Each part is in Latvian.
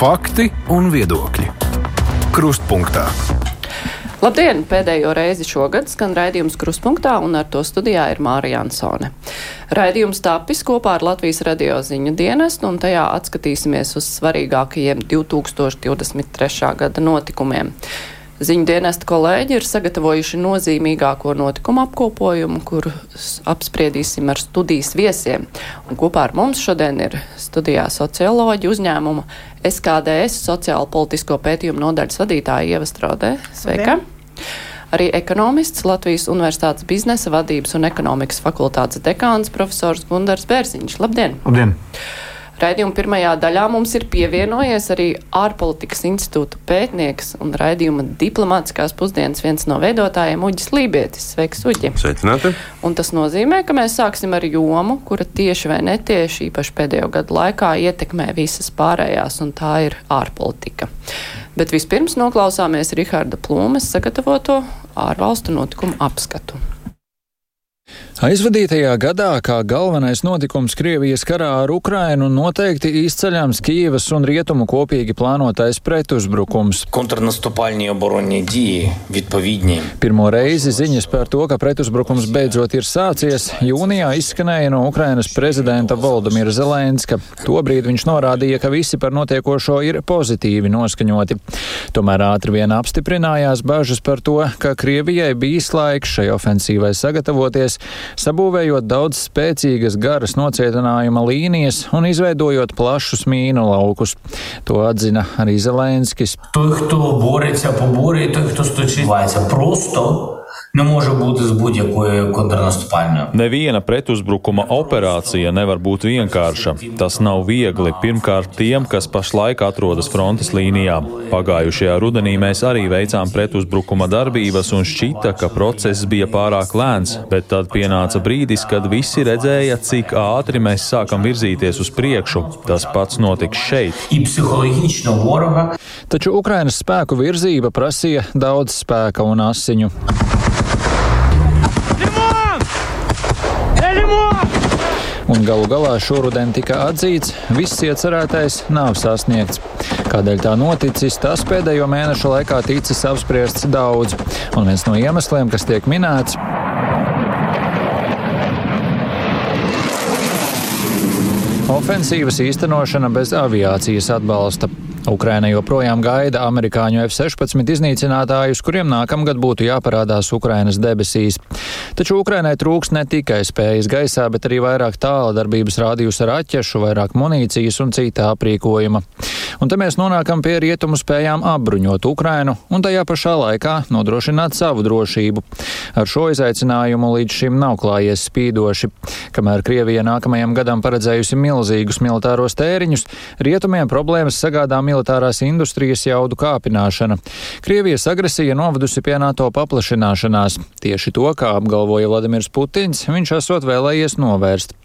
Fakti un viedokļi. Krustpunktā. Labdien! Pēdējo reizi šogad skan raidījums Kruspunktā, un ar to studijā ir Mārija Ansone. Raidījums tapis kopā ar Latvijas radio ziņu dienestu, un tajā atskatīsimies uz svarīgākajiem 2023. gada notikumiem. Ziņu dienesta kolēģi ir sagatavojuši nozīmīgāko notikumu apkopojumu, kuru apspriedīsim ar studijas viesiem. Un kopā ar mums šodien ir studijā socioloģi uzņēmuma SKDS sociālo politisko pētījumu nodaļas vadītāja Ieva Straudē. Sveika! Labdien. Arī ekonomists Latvijas Universitātes biznesa vadības un ekonomikas fakultātes dekāns profesors Gundars Bērziņš. Labdien! Labdien! Raidījuma pirmajā daļā mums ir pievienojies arī ārpolitikas institūta pētnieks un raidījuma diplomātiskās pusdienas viens no veidotājiem Uģis Lībietis. Sveiks, Uģi! Sveicināti! Un tas nozīmē, ka mēs sāksim ar jomu, kura tieši vai netieši īpaši pēdējo gadu laikā ietekmē visas pārējās, un tā ir ārpolitika. Bet vispirms noklausāmies Riharda Plūmes sagatavoto ārvalstu notikumu apskatu. Aizvadītajā gadā kā galvenais notikums Krievijas karā ar Ukrainu noteikti izceļams Kīvas un Rietumu kopīgi plānotais pretuzbrukums. Pirmo reizi ziņas par to, ka pretuzbrukums beidzot ir sācies, jūnijā izskanēja no Ukrainas prezidenta Voldemira Zelenska. Tobrīd viņš norādīja, ka visi par notiekošo ir pozitīvi noskaņoti. Tomēr ātri vien apstiprinājās bažas par to, ka Krievijai bijis laiks šai ofensīvai sagatavoties sabūvējot daudz spēcīgas garas nocietinājuma līnijas un izveidojot plašus mīnu laukus. To atzina arī Zelenskis. Той, хто бореться, поборює, той, хто сточить, просто ne može būt uz будь-якою kontrnastupāļņu. Neviena pretuzbrukuma operācija nevar būt vienkārša. Tas nav viegli pirmkārt tiem, kas pašlaik atrodas frontes līnijā. Pagājušajā rudenī mēs arī veicām pretuzbrukuma darbības un šķita, ka process bija pārāk lēns, bet tad pienāca brīdis, kad visi redzēja, cik ātri mēs sākam virzīties uz priekšu. Tas pats notiks šeit. Taču Ukrainas spēku virzība prasīja daudz spēka un asiņu. Un galu galā šoruden tika atzīts, viss iecerētais nav sasniegts. Kādēļ tā noticis, tas pēdējo mēnešu laikā ticis apspriests daudz, un viens no iemesliem, kas tiek minēts, Ofensīvas īstenošana bez aviācijas atbalsta. Ukraina joprojām gaida amerikāņu F-16 iznīcinātājus, kuriem nākamgad būtu jāparādās Ukrainas debesīs. Taču Ukrainai trūks ne tikai spējas gaisā, bet arī vairāk tāldarbības rādījus ar aķešu, vairāk munīcijas un citā aprīkojuma. Un te mēs nonākam pie rietumu spējām apbruņot Ukrainu un tajā pašā laikā nodrošināt savu drošību. Ar šo izaicinājumu līdz šim nav klājies spīdoši. Kamēr Krievija nākamajam gadam paredzējusi milzīgus militāros tēriņus, rietumiem problēmas sagādā militārās industrijas jaudu kāpināšana. Krievijas agresija novadusi pie NATO paplašināšanās. Tieši to, kā apgalvoja Vladimirs Putins, viņš esot vēlējies novērst.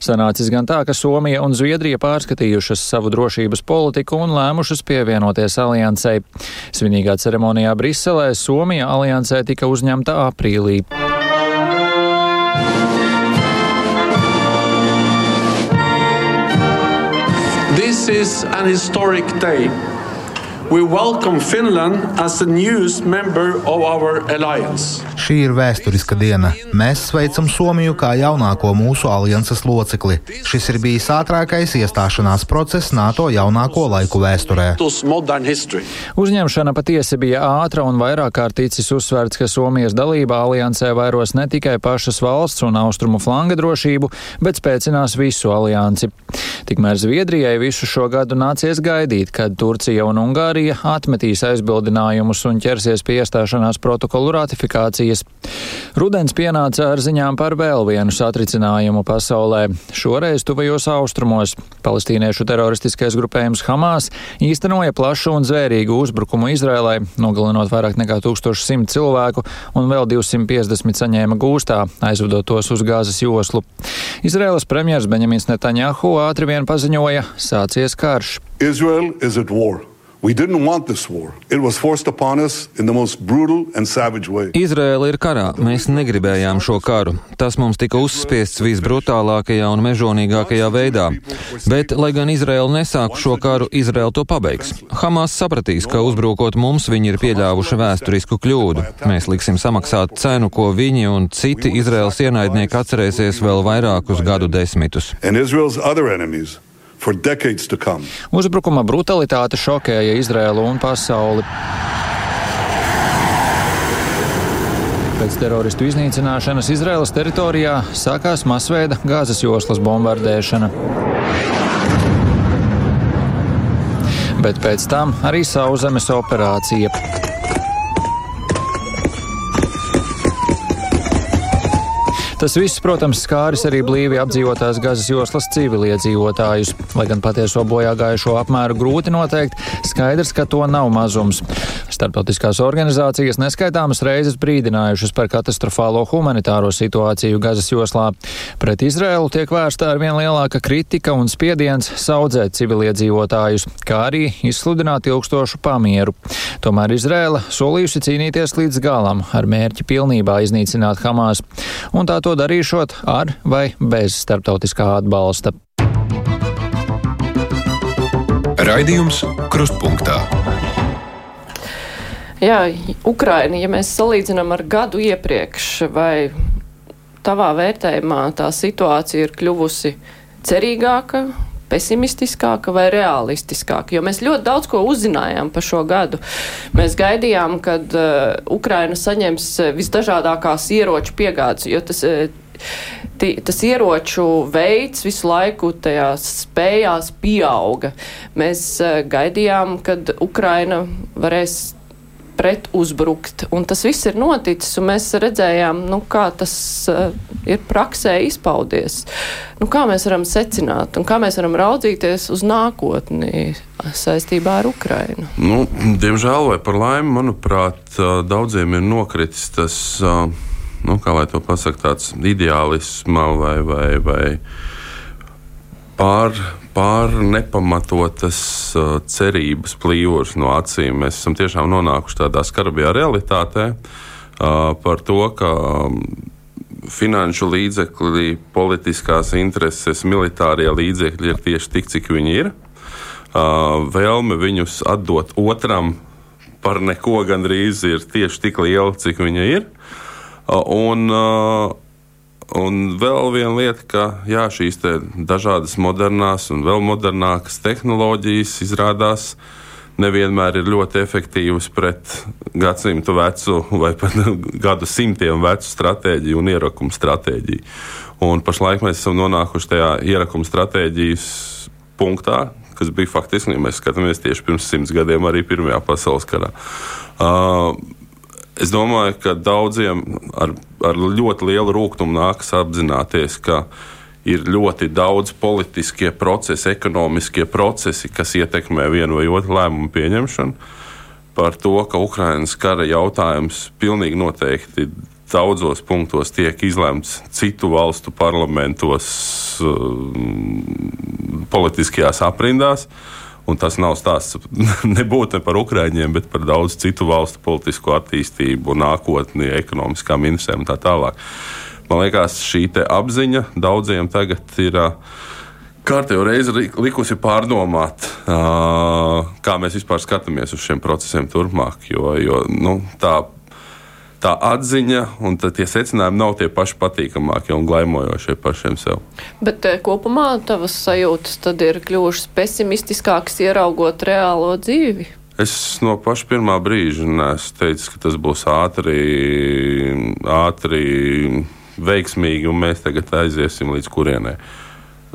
Sanācis gan tā, ka Somija un Zviedrija pārskatījušas savu drošības politiku un lēmušas pievienoties aliansei. Svinīgā ceremonijā Briselē Somija aliansē tika uzņemta aprīlī. This is an historic day. We welcome Finland as the newest member of our alliance. Šī ir vēsturiska diena. Mēs sveicam Somiju kā jaunāko mūsu alianses locekli. Šis ir bijis ātrākais iestāšanās process NATO jaunāko laiku vēsturē. Uzņemšana patiesi bija ātra un vairāk kārt ticis uzsvērts, ka Somijas dalība aliansē vairos ne tikai pašas valsts un austrumu flanga drošību, bet spēcinās visu aliansi. Tikmēr Zviedrijai visu šo gadu nācies gaidīt, kad Turcija un Ungārija Ungārija atmetīs aizbildinājumus un ķersies pie iestāšanās protokolu ratifikācijas. Rudens pienāca ar ziņām par vēl vienu satricinājumu pasaulē. Šoreiz tuvajos austrumos palestīniešu teroristiskais grupējums Hamas īstenoja plašu un zvērīgu uzbrukumu Izrēlai, nogalinot vairāk nekā 1100 cilvēku un vēl 250 saņēma gūstā, aizvedot tos uz gāzes joslu. Izraēlas premjers Benjamins Netanjahu ātri vien paziņoja, sācies karš. Israel is at war. Izraela ir karā. Mēs negribējām šo karu. Tas mums tika uzspiests visbrutālākajā un mežonīgākajā veidā. Bet, lai gan Izraela nesāku šo karu, Izraela to pabeigs. Hamas sapratīs, ka uzbrukot mums, viņi ir pieļāvuši vēsturisku kļūdu. Mēs liksim samaksāt cenu, ko viņi un citi Izraels ienaidnieki atcerēsies vēl vairākus gadu desmitus. Uzbrukuma brutalitāte šokēja Izraēlu un pasauli. Pēc teroristu iznīcināšanas Izraēlas teritorijā sākās masveida gāzes joslas bombardēšana. Bet pēc tam arī sauszemes operācija. Tas viss, protams, skāris arī blīvi apdzīvotās Gazas joslas civiliedzīvotājus. Lai gan patieso bojā gājušo apmēru grūti noteikt, skaidrs, ka to nav mazums. Startautiskās organizācijas neskaitāmas reizes brīdinājušas par katastrofālo humanitāro situāciju Gazas joslā. Pret Izrēlu tiek vērsta ar vien lielāka kritika un spiediens saudzēt civiliedzīvotājus, kā arī izsludināt ilgstošu pamieru. Tomēr Izrēla solījusi cīnīties līdz galam ar mērķi pilnībā iznīcināt Hamas, un tā to darīšot ar vai bez starptautiskā atbalsta. Raidījums Krustpunktā. Jā, Ukraina, ja mēs salīdzinām ar gadu iepriekš, vai tavā vērtējumā tā situācija ir kļuvusi cerīgāka, pesimistiskāka vai realistiskāka? Jo mēs ļoti daudz ko uzzinājām par šo gadu. Mēs gaidījām, kad uh, Ukraina saņems visdažādākās ieroču piegādes, jo tas. Uh, Tī, tas ieroču veids visu laiku tajās spējās pieauga. Mēs uh, gaidījām, kad Ukraina varēs pret uzbrukt. Un tas viss ir noticis, un mēs redzējām, nu, kā tas uh, ir praksē izpaudies. Nu, kā mēs varam secināt, un kā mēs varam raudzīties uz nākotni saistībā ar Ukrainu? Nu, diemžēl vai par laimi, manuprāt, daudziem ir nokritis tas, nu, kā lai to pasaka, tāds ideālisma vai, vai, vai pār pār nepamatotas uh, cerības plīvurs no acīm. Mēs esam tiešām nonākuši tādā skarbajā realitātē uh, par to, ka um, finanšu līdzekļi, politiskās intereses, militārie līdzekļi ir tieši tik, cik viņi ir. Uh, vēlme viņus atdot otram par neko gandrīz ir tieši tik liela, cik viņa ir. Un, Un vēl viena lieta, ka jā, šīs dažādas modernās un vēl modernākas tehnoloģijas izrādās nevienmēr ir ļoti efektīvas pret gadsimtu vecu vai pat gadu simtiem vecu stratēģiju un ierakumu stratēģiju. Un pašlaik mēs esam nonākuši tajā ierakumu stratēģijas punktā, kas bija faktiski, ja mēs skatāmies tieši pirms simts gadiem, arī Pirmajā pasaules karā. Uh, Es domāju, ka daudziem ar, ar ļoti lielu rūkumu nākas apzināties, ka ir ļoti daudz politiskie procesi, ekonomiskie procesi, kas ietekmē vienu vai otru lēmumu pieņemšanu. Par to, ka Ukraiņas kara jautājums pilnīgi noteikti daudzos punktos tiek izlemts citu valstu parlamentos, politiskajās aprindās. Uh, Un tas nav stāsts nebūtu ne par Ukrāņiem, bet par daudz citu valstu politisko attīstību, nākotni, ekonomiskām interesēm un tā tālāk. Man liekas, šī apziņa daudziem tagad ir. Kārtējo reizi likusi pārdomāt, kā mēs vispār skatāmies uz šiem procesiem turpmāk. Jo, jo nu, tā tā atziņa un tie secinājumi nav tie paši patīkamākie un glaimojošie pašiem sev. Bet eh, kopumā tavas sajūtas tad ir kļuvušas pesimistiskākas, ieraugot reālo dzīvi? Es no paša pirmā brīža neesmu teicis, ka tas būs ātri, ātri veiksmīgi, un mēs tagad aiziesim līdz kurienei.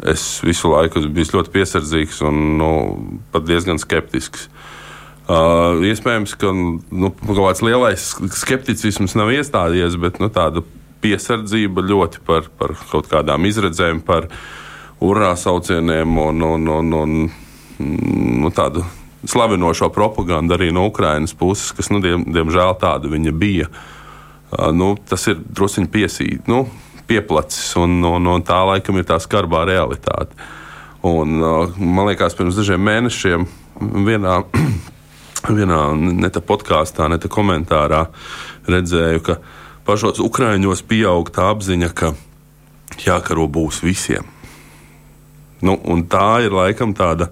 Es visu laiku bijis ļoti piesardzīgs un nu, pat diezgan skeptisks. Uh, iespējams, ka nu, kaut kāds lielais skepticisms nav iestājies, bet nu, tāda piesardzība ļoti par, par kaut kādām izredzēm, par urā saucieniem un, un, un, un nu, tādu slavinošo propagandu arī no Ukrainas puses, kas, nu, diem, diemžēl, tāda viņa bija. Uh, nu, tas ir druskuļi piesīt, nu, pieplacis, un, un, un tā laikam ir tā skarbā realitāte. Un, uh, man liekas, pirms dažiem mēnešiem vienā vienā ne tā podkāstā, ne tā komentārā redzēju, ka pašos Ukrāņos pieaug tā apziņa, ka jākaro būs visiem. Nu, tā ir laikam tāda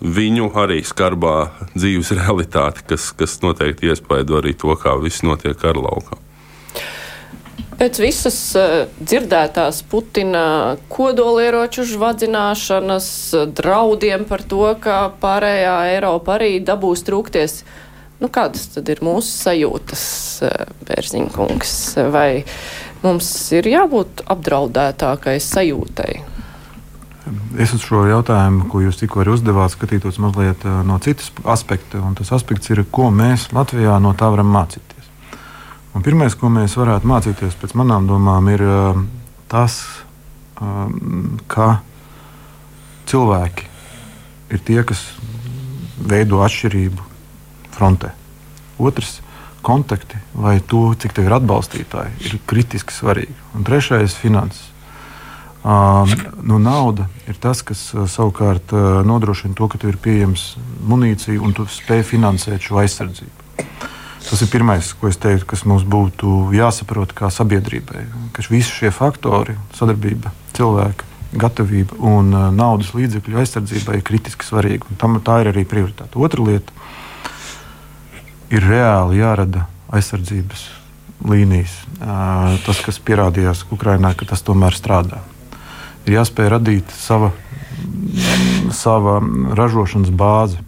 viņu arī skarbā dzīves realitāte, kas, kas noteikti iespaido arī to, kā viss notiek ar laukā. Pēc visas uh, dzirdētās Putina kodolieroču žvadzināšanas, draudiem par to, ka pārējā Eiropa arī dabūs trūkties, nu, kādas tad ir mūsu sajūtas, uh, Bērziņkungs? Vai mums ir jābūt apdraudētākai sajūtai? Es uz šo jautājumu, ko jūs tikko uzdevāt, skatītos mazliet no citas aspekta. Tas aspekts ir, ko mēs Latvijā no tā varam mācīties. Un pirmais, ko mēs varētu mācīties pēc manām domām, ir tas, ka cilvēki ir tie, kas veido atšķirību frontē. Otrs, kontakti vai to, cik tev ir atbalstītāji, ir kritiski svarīgi. Un trešais, finanses. Um, nu, nauda ir tas, kas savukārt nodrošina to, ka tev ir pieejams munīcija un tu spēj finansēt šo aizsardzību. Tas ir pirmais, ko es teiktu, kas mums būtu jāsaprot kā sabiedrībai. Ka visi šie faktori, sadarbība, cilvēka gatavība un uh, naudas līdzekļu aizsardzībai ir kritiski svarīga. Tam, tā ir arī prioritāte. Otra lieta ir reāli jārada aizsardzības līnijas. Uh, tas, kas pierādījās Ukrajinā, ka tas tomēr strādā. Ir jāspēj radīt sava, sava ražošanas bāze,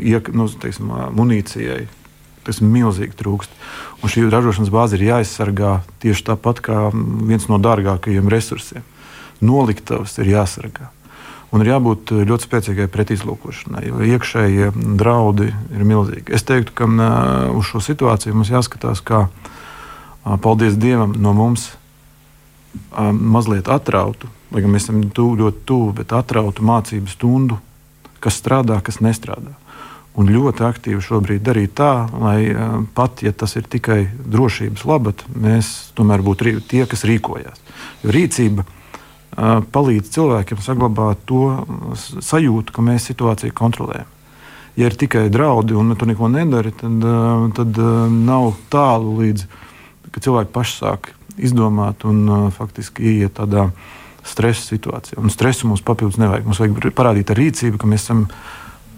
iek, nu, teiksim, munīcijai, tas milzīgi trūkst. Un šī ražošanas bāze ir jāaizsargā tieši tāpat kā viens no dārgākajiem resursiem. Noliktavas ir jāsargā. Un ir jābūt ļoti spēcīgai pretizlūkošanai, jo iekšējie draudi ir milzīgi. Es teiktu, ka uh, uz šo situāciju mums jāskatās, kā, uh, paldies Dievam, no mums uh, mazliet atrautu, lai gan mēs esam tuvu, ļoti tuvu, bet atrautu mācību stundu, kas strādā, kas nestrādā un ļoti aktīvi šobrīd darīt tā, lai eh, pat ja tas ir tikai drošības labad, mēs tomēr būtu tie, kas rīkojas. Jo rīcība uh, palīdz cilvēkiem saglabāt to sajūtu, ka mēs situāciju kontrolējam. Ja ir tikai draudi un tu neko nedari, tad, uh, tad uh, nav tālu līdz cilvēki paši sāk izdomāt un faktiski ieiet tādā stresa situācijā. Un stresu mums papildus nevajag. Mums vajag parādīt ar rīcību, ka mēs esam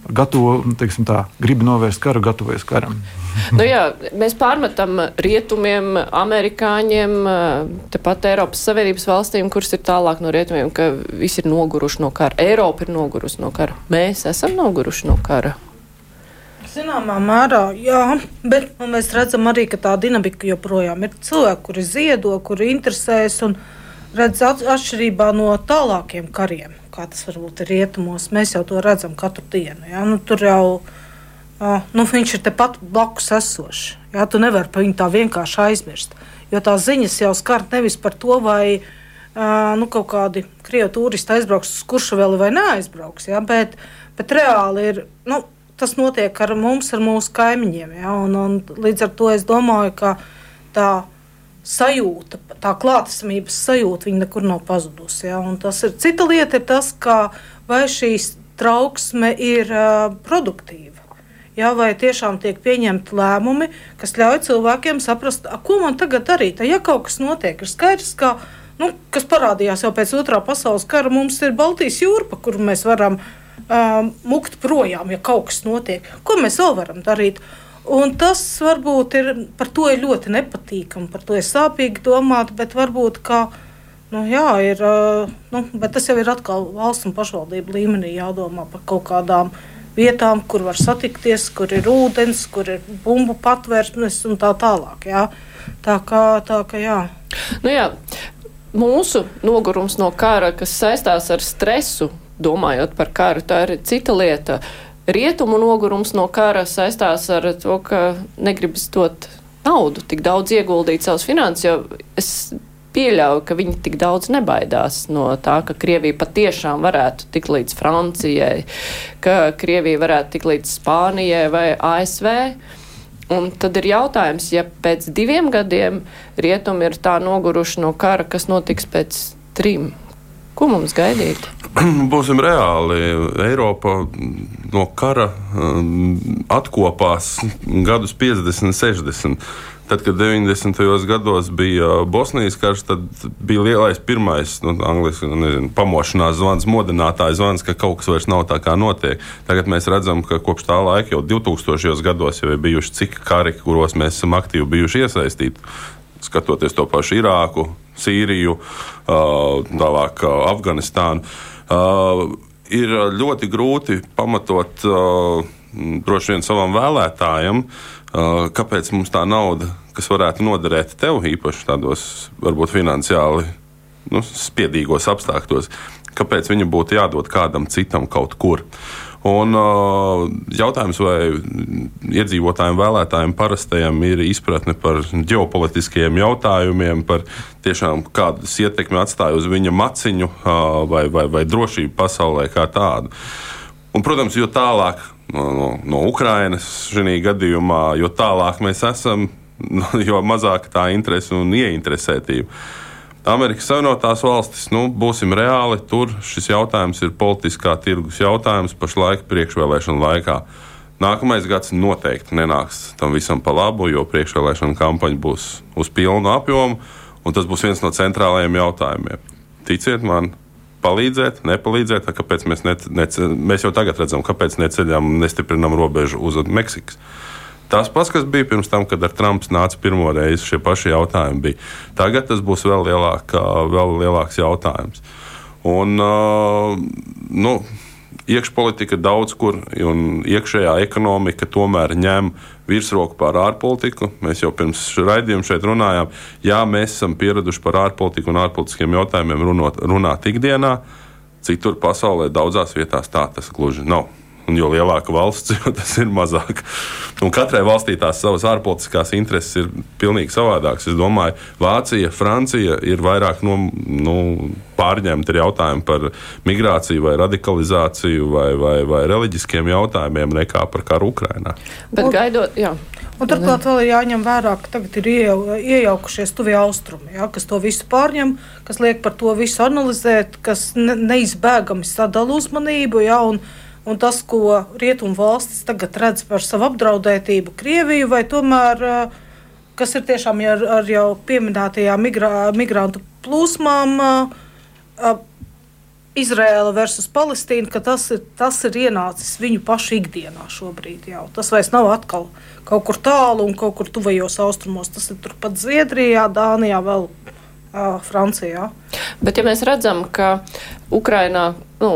gatavo, nu, teiksim tā, grib novērst karu, gatavojas karam. nu jā, mēs pārmetam rietumiem, amerikāņiem, tepat Eiropas Savienības valstīm, kuras ir tālāk no rietumiem, ka visi ir noguruši no kara. Eiropa ir nogurusi no kara. Mēs esam noguruši no kara. Zināmā mērā, jā, bet nu, mēs redzam arī, ka tā dinamika joprojām ir cilvēki, kuri ziedo, kuri interesēs un redz atšķirībā no tālākiem kariem kā tas varbūt ir rietumos, mēs jau to redzam katru dienu. Ja? Nu, tur jau uh, nu, viņš ir tepat blakus esošs. Ja? Tu nevari par viņu tā vienkārši aizmirst. Jo tās ziņas jau skar nevis par to, vai uh, nu, kaut kādi krievu turisti aizbrauks uz Kuršaveli vai neaizbrauks. Ja? Bet, bet reāli ir. Nu, Tas notiek ar mums, ar mūsu kaimiņiem. Ja? Un, un līdz ar to es domāju, ka tā ir sajūta, tā klātesamības sajūta, viņa nekur nav pazudusi. Ja? Un tas ir cita lieta, ir tas, ka vai šīs trauksme ir uh, produktīva. Ja, vai tiešām tiek pieņemti lēmumi, kas ļauj cilvēkiem saprast, a, ko man tagad darīt? Ja kaut kas notiek, ir skaidrs, ka, nu, kas parādījās jau pēc otrā pasaules kara, mums ir Baltijas jūra, pa kuru mēs varam uh, mukt projām, ja kaut kas notiek. Ko mēs vēl varam darīt? Un tas varbūt ir par to ir ļoti nepatīkami, par to ir sāpīgi domāt, bet varbūt kā, nu, jā, ir, nu, tas jau ir atkal valsts un pašvaldību līmenī jādomā par kaut kādām vietām, kur var satikties, kur ir ūdens, kur ir bumbu patvērsmes un tā tālāk. Jā. Tā kā, tā kā jā. Nu jā. Mūsu nogurums no kara, kas saistās ar stresu, domājot par karu, tā ir cita lieta. Uh, rietumu nogurums no kara saistās ar to, ka negribas dot naudu, tik daudz ieguldīt savus finanses, jo es pieļauju, ka viņi tik daudz nebaidās no tā, ka Krievija patiešām varētu tikt līdz Francijai, ka Krievija varētu tikt līdz Spānijai vai ASV. Un tad ir jautājums, ja pēc diviem gadiem rietumi ir tā noguruši no kara, kas notiks pēc trim, Ko mums gaidīt? Būsim reāli. Eiropa no kara um, atkopās gadus 50, 60. Tad, kad 90. gados bija Bosnijas karš, tad bija lielais pirmais, nu, angļuiski nezinu, pamošanās zvans, modinātājs zvans, ka kaut kas vairs nav tā kā notiek. Tagad mēs redzam, ka kopš tā laika jau 2000. gados jau ir bijuši cik kari, kuros mēs esam aktīvi bijuši iesaistīti. Skatoties to pašu Irāku, Sīriju, tālāk Afganistānu, ir ļoti grūti pamatot droši vien savam vēlētājam, kāpēc mums tā nauda, kas varētu noderēt tev īpaši tādos, varbūt finansiāli nu, spiedīgos apstākļos, kāpēc viņa būtu jādod kādam citam kaut kur. Un, jautājums, vai iedzīvotājiem, vēlētājiem, parastajiem ir izpratne par ģeopolitiskiem jautājumiem, par tiešām kādas ietekmi atstāja uz viņa maciņu vai, vai, vai drošību pasaulē kā tādu. Un, protams, jo tālāk no, no, no Ukrainas šajā gadījumā, jo tālāk mēs esam, jo mazāk tā interese un ieinteresētība. Amerikas Savienotās valstis, nu, būsim reāli, tur šis jautājums ir politiskā tirgus jautājums pašlaik priekšvēlēšana laikā. Nākamais gads noteikti nenāks tam visam pa labu, jo priekšvēlēšana kampaņa būs uz pilnu apjomu, un tas būs viens no centrālajiem jautājumiem. Ticiet man, palīdzēt, nepalīdzēt, kāpēc mēs, ne, ne, mēs jau tagad redzam, kāpēc neceļam un nestiprinam robežu uz Meksikas. Tas pats, kas bija pirms tam, kad ar Trumpu nāca pirmo reizi, šie paši jautājumi bija. Tagad tas būs vēl, lielāk, vēl lielāks jautājums. Un, nu, iekšpolitika daudz kur, un iekšējā ekonomika tomēr ņem virsroku pār ārpolitiku. Mēs jau pirms raidījuma šeit runājām, jā, mēs esam pieraduši par ārpolitiku un ārpolitiskiem jautājumiem runot, runāt ikdienā. Citur pasaulē daudzās vietās tā tas gluži nav un jo lielāka valsts, jo tas ir mazāk. Un katrai valstī tās savas ārpolitiskās intereses ir pilnīgi savādākas. Es domāju, Vācija, Francija ir vairāk no, nu, pārņemti ar jautājumu par migrāciju, vai radikalizāciju, vai, vai, vai reliģiskiem jautājumiem, nekā par karu Ukrajinā. Bet gaidot, jā. Un turklāt vēl ir jāņem vērā, ka tagad ir iejau, iejaukušies tuvie austrumi, ja, kas to visu pārņem, kas liek par to visu analizēt, kas ne, neizbēgami sadala uzmanību. Ja, un, un tas, ko rietumu valstis tagad redz par savu apdraudētību, Krieviju, vai tomēr, kas ir tiešām ar, ar jau pieminētajām migrā, migrantu plūsmām, Izraela versus Palestīna, ka tas ir, tas ir ienācis viņu pašu ikdienā šobrīd. Jau. Tas vairs nav atkal kaut kur tālu un kaut kur tuvajos austrumos. Tas ir turpat Zviedrijā, Dānijā, vēl uh, Francijā. Bet ja mēs redzam, ka Ukrainā, nu,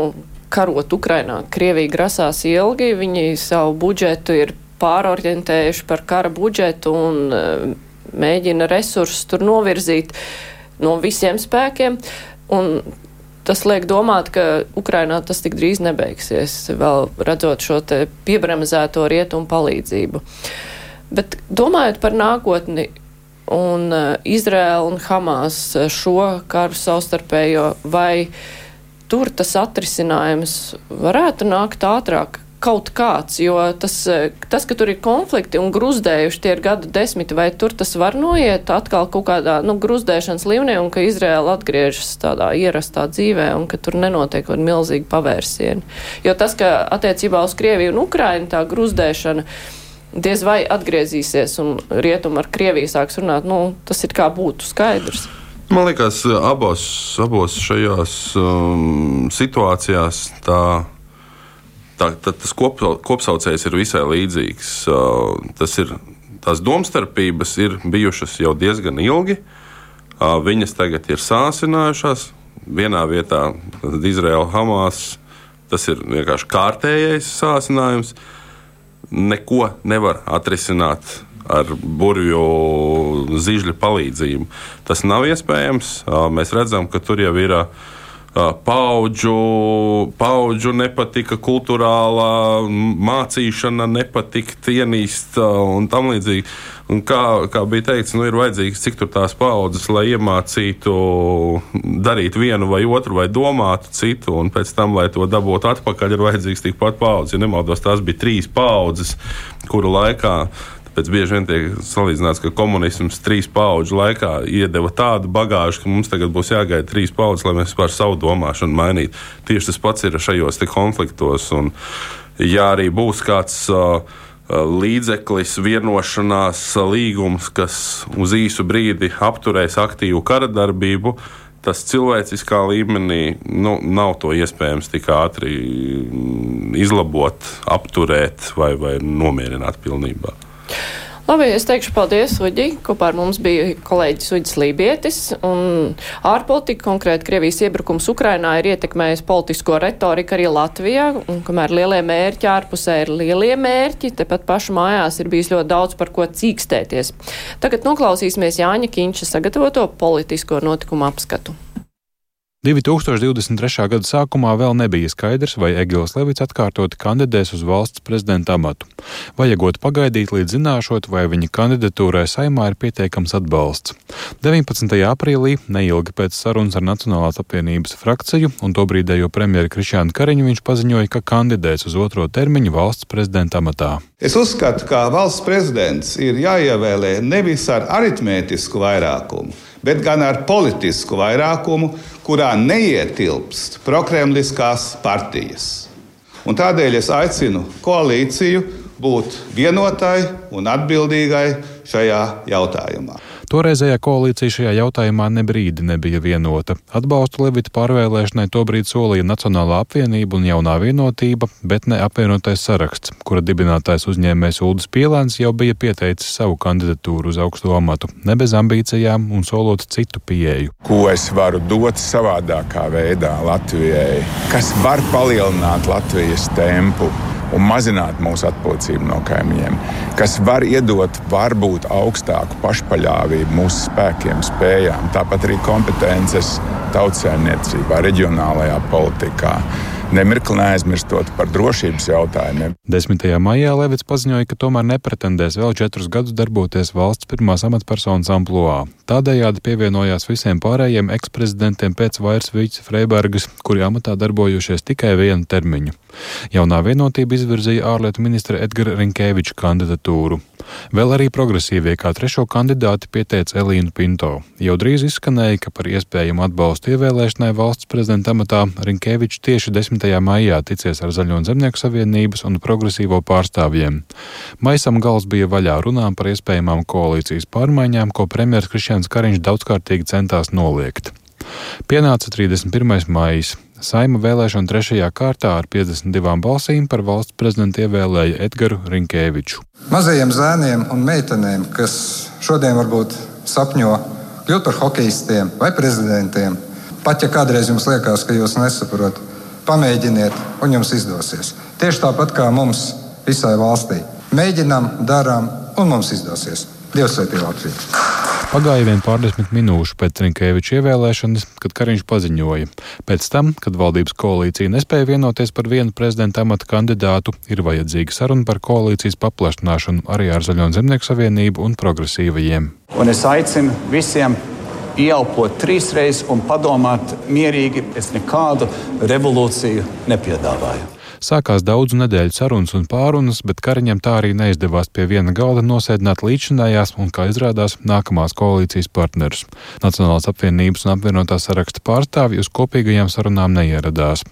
karot Ukrainā. Krievija grasās ilgi, viņi savu budžetu ir pārorientējuši par kara budžetu un uh, mēģina resursus tur novirzīt no visiem spēkiem. Un tas liek domāt, ka Ukrainā tas tik drīz nebeigsies, vēl redzot šo piebremzēto rietumu palīdzību. Bet domājot par nākotni un uh, Izraēlu un Hamas šo karu savstarpējo vai uh, tur tas atrisinājums varētu nākt ātrāk. Kaut kāds, jo tas, tas, ka tur ir konflikti un gruzdējuši tie ir gadu desmiti, vai tur tas var noiet atkal kaut kādā nu, gruzdēšanas līmenī, un ka Izraela atgriežas tādā ierastā dzīvē, un ka tur nenotiek kaut milzīgi pavērsieni. Jo tas, ka attiecībā uz Krieviju un Ukrainu tā gruzdēšana diez vai atgriezīsies, un rietumi ar Krieviju sāks runāt, nu, tas ir kā būtu skaidrs. Man liekas, abos, abos šajās um, situācijās tā, tā, tā, tas kop, kopsaucējs ir visai līdzīgs. Uh, tas ir, tās domstarpības ir bijušas jau diezgan ilgi. Uh, viņas tagad ir sāsinājušās. Vienā vietā Izraela, Hamas, tas ir vienkārši kārtējais sāsinājums. Neko nevar atrisināt ar burvju zīžļu palīdzību. Tas nav iespējams. Mēs redzam, ka tur jau ir paudžu, paudžu nepatika, kultūrālā mācīšana nepatika, ienīst un tam līdzīgi. Un kā, kā bija teikts, nu, ir vajadzīgs cik tur tās paudzes, lai iemācītu darīt vienu vai otru, vai domātu citu, un pēc tam, lai to dabūtu atpakaļ, ir vajadzīgs tikpat paudzes. Ja nemaldos, tās bija trīs paudzes, kuru laikā Bet bieži vien tiek salīdzināts, ka komunisms trīs paudžu laikā iedeva tādu bagāžu, ka mums tagad būs jāgaida trīs paudzes, lai mēs vispār savu domāšanu mainītu. Tieši tas pats ir šajos konfliktos. Un, ja arī būs kāds uh, līdzeklis, vienošanās līgums, kas uz īsu brīdi apturēs aktīvu kara darbību, tas cilvēciskā līmenī nu, nav to iespējams tik ātri mm, izlabot, apturēt vai, vai nomierināt pilnībā. Labi, es teikšu paldies, Uģi. Kopā ar mums bija kolēģis Uģis Lībietis. Ārpolitika, konkrēti Krievijas iebrukums Ukrainā, ir ietekmējis politisko retoriku arī Latvijā. Un, kamēr lielie mērķi ārpusē ir lielie mērķi, tepat pašu mājās ir bijis ļoti daudz par ko cīkstēties. Tagad noklausīsimies Jāņa Kinča sagatavoto politisko notikumu apskatu. 2023. gada sākumā vēl nebija skaidrs, vai Egils Levits atkārtoti kandidēs uz valsts prezidenta amatu. Vajagot pagaidīt, līdz zināšot, vai viņa kandidatūrai saimā ir pietiekams atbalsts. 19. aprīlī, neilgi pēc sarunas ar Nacionālās apvienības frakciju un tobrīdējo premjeru Krišānu Kariņu, viņš paziņoja, ka kandidēs uz otro termiņu valsts prezidenta amatā. Es uzskatu, ka valsts prezidents ir jāievēlē nevis ar aritmētisku vairākumu, bet gan ar politisku vairākumu, kurā neietilpst prokremliskās partijas. Un tādēļ es aicinu koalīciju būt vienotai un atbildīgai šajā jautājumā. Toreizējā koalīcija šajā jautājumā ne brīdi nebija vienota. Atbalstu Levita pārvēlēšanai tobrīd solīja Nacionālā apvienība un jaunā vienotība, bet ne apvienotais saraksts, kura dibinātājs uzņēmējs Uldis Pielēns jau bija pieteicis savu kandidatūru uz augstu amatu, ne bez ambīcijām un solot citu pieeju. Ko es varu dot savādākā veidā Latvijai, kas var palielināt Latvijas tempu? Un mazināt mūsu atpūtību no kaimiņiem, kas var iedot varbūt augstāku pašpaļāvību mūsu spēkiem, spējām, tāpat arī kompetences tautsēmniecībā, reģionālajā politikā nemirkli neaizmirstot par drošības jautājumiem. 10. maijā Levits paziņoja, ka tomēr nepretendēs vēl četrus gadus darboties valsts pirmās amatpersonas amploā. Tādējādi pievienojās visiem pārējiem eksprezidentiem pēc vairs Vīķa Freibergas, kuri amatā darbojušies tikai vienu termiņu. Jaunā vienotība izvirzīja ārlietu ministra Edgara Rinkēviča kandidatūru. Vēl arī progresīvie kā trešo kandidāti pieteica Elīnu Pinto. Jau drīz izskanēja, ka par iespējamu atbalstu ievēlēšanai valsts prezidenta amatā Rinkēvičs tieši 10. maijā ticies ar Zaļo un Zemnieku savienības un progresīvo pārstāvjiem. Maisam gals bija vaļā runām par iespējamām koalīcijas pārmaiņām, ko premjeras Krišjāns Kariņš daudzkārtīgi centās noliegt. Pienāca 31. maijs. Saima vēlēšana trešajā kārtā ar 52 balsīm par valsts prezidentu ievēlēja Edgars Rinkēviču. Mazajiem zēniem un meitenēm, kas šodien varbūt sapņo kļūt par hokeistiem vai prezidentiem, pat ja kādreiz jums liekas, ka jūs nesaprotat, pamēģiniet, un jums izdosies. Tieši tāpat kā mums visai valstī. Mēģinām, darām, un mums izdosies. Dievs sveitī Latviju! Pagāja vien pārdesmit minūšu pēc Rinkēviča ievēlēšanas, kad Kariņš paziņoja. Pēc tam, kad valdības koalīcija nespēja vienoties par vienu prezidenta amata kandidātu, ir vajadzīga saruna par koalīcijas paplašināšanu arī ar Zaļo un Zemnieku savienību un progresīvajiem. Un es aicinu visiem ieelpot trīs reizes un padomāt mierīgi. Es nekādu revolūciju nepiedāvāju. Sākās daudzu nedēļu sarunas un pārunas, bet Kariņam tā arī neizdevās pie viena galda nosēdināt līdzinājās un, kā izrādās, nākamās koalīcijas partnerus. Nacionālās apvienības un apvienotā saraksta pārstāvji uz kopīgajām sarunām neieradās.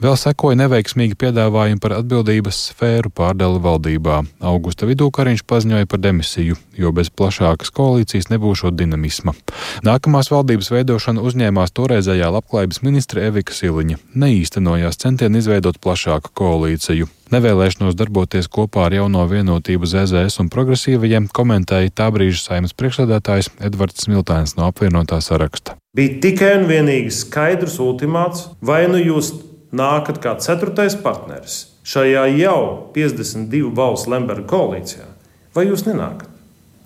Vēl sekoja neveiksmīgi piedāvājumi par atbildības sfēru pārdali valdībā. Augusta vidū Kariņš paziņoja par demisiju, jo bez plašākas koalīcijas nebūšot dinamisma. Nākamās valdības veidošana uzņēmās toreizējā labklājības ministra Evika Siliņa. Neīstenojās centieni izveidot plašāku koalīciju. Nevēlēšanos darboties kopā ar jauno vienotību ZZS un progresīvajiem komentēja tā brīža saimnes priekšsēdētājs Edvards Smiltēns no apvienotā saraksta. Bija tikai un vienīgi skaidrs ultimāts, vai nu jūs nākat kā ceturtais partneris šajā jau 52 balsu Lemberga koalīcijā, vai jūs nenākat.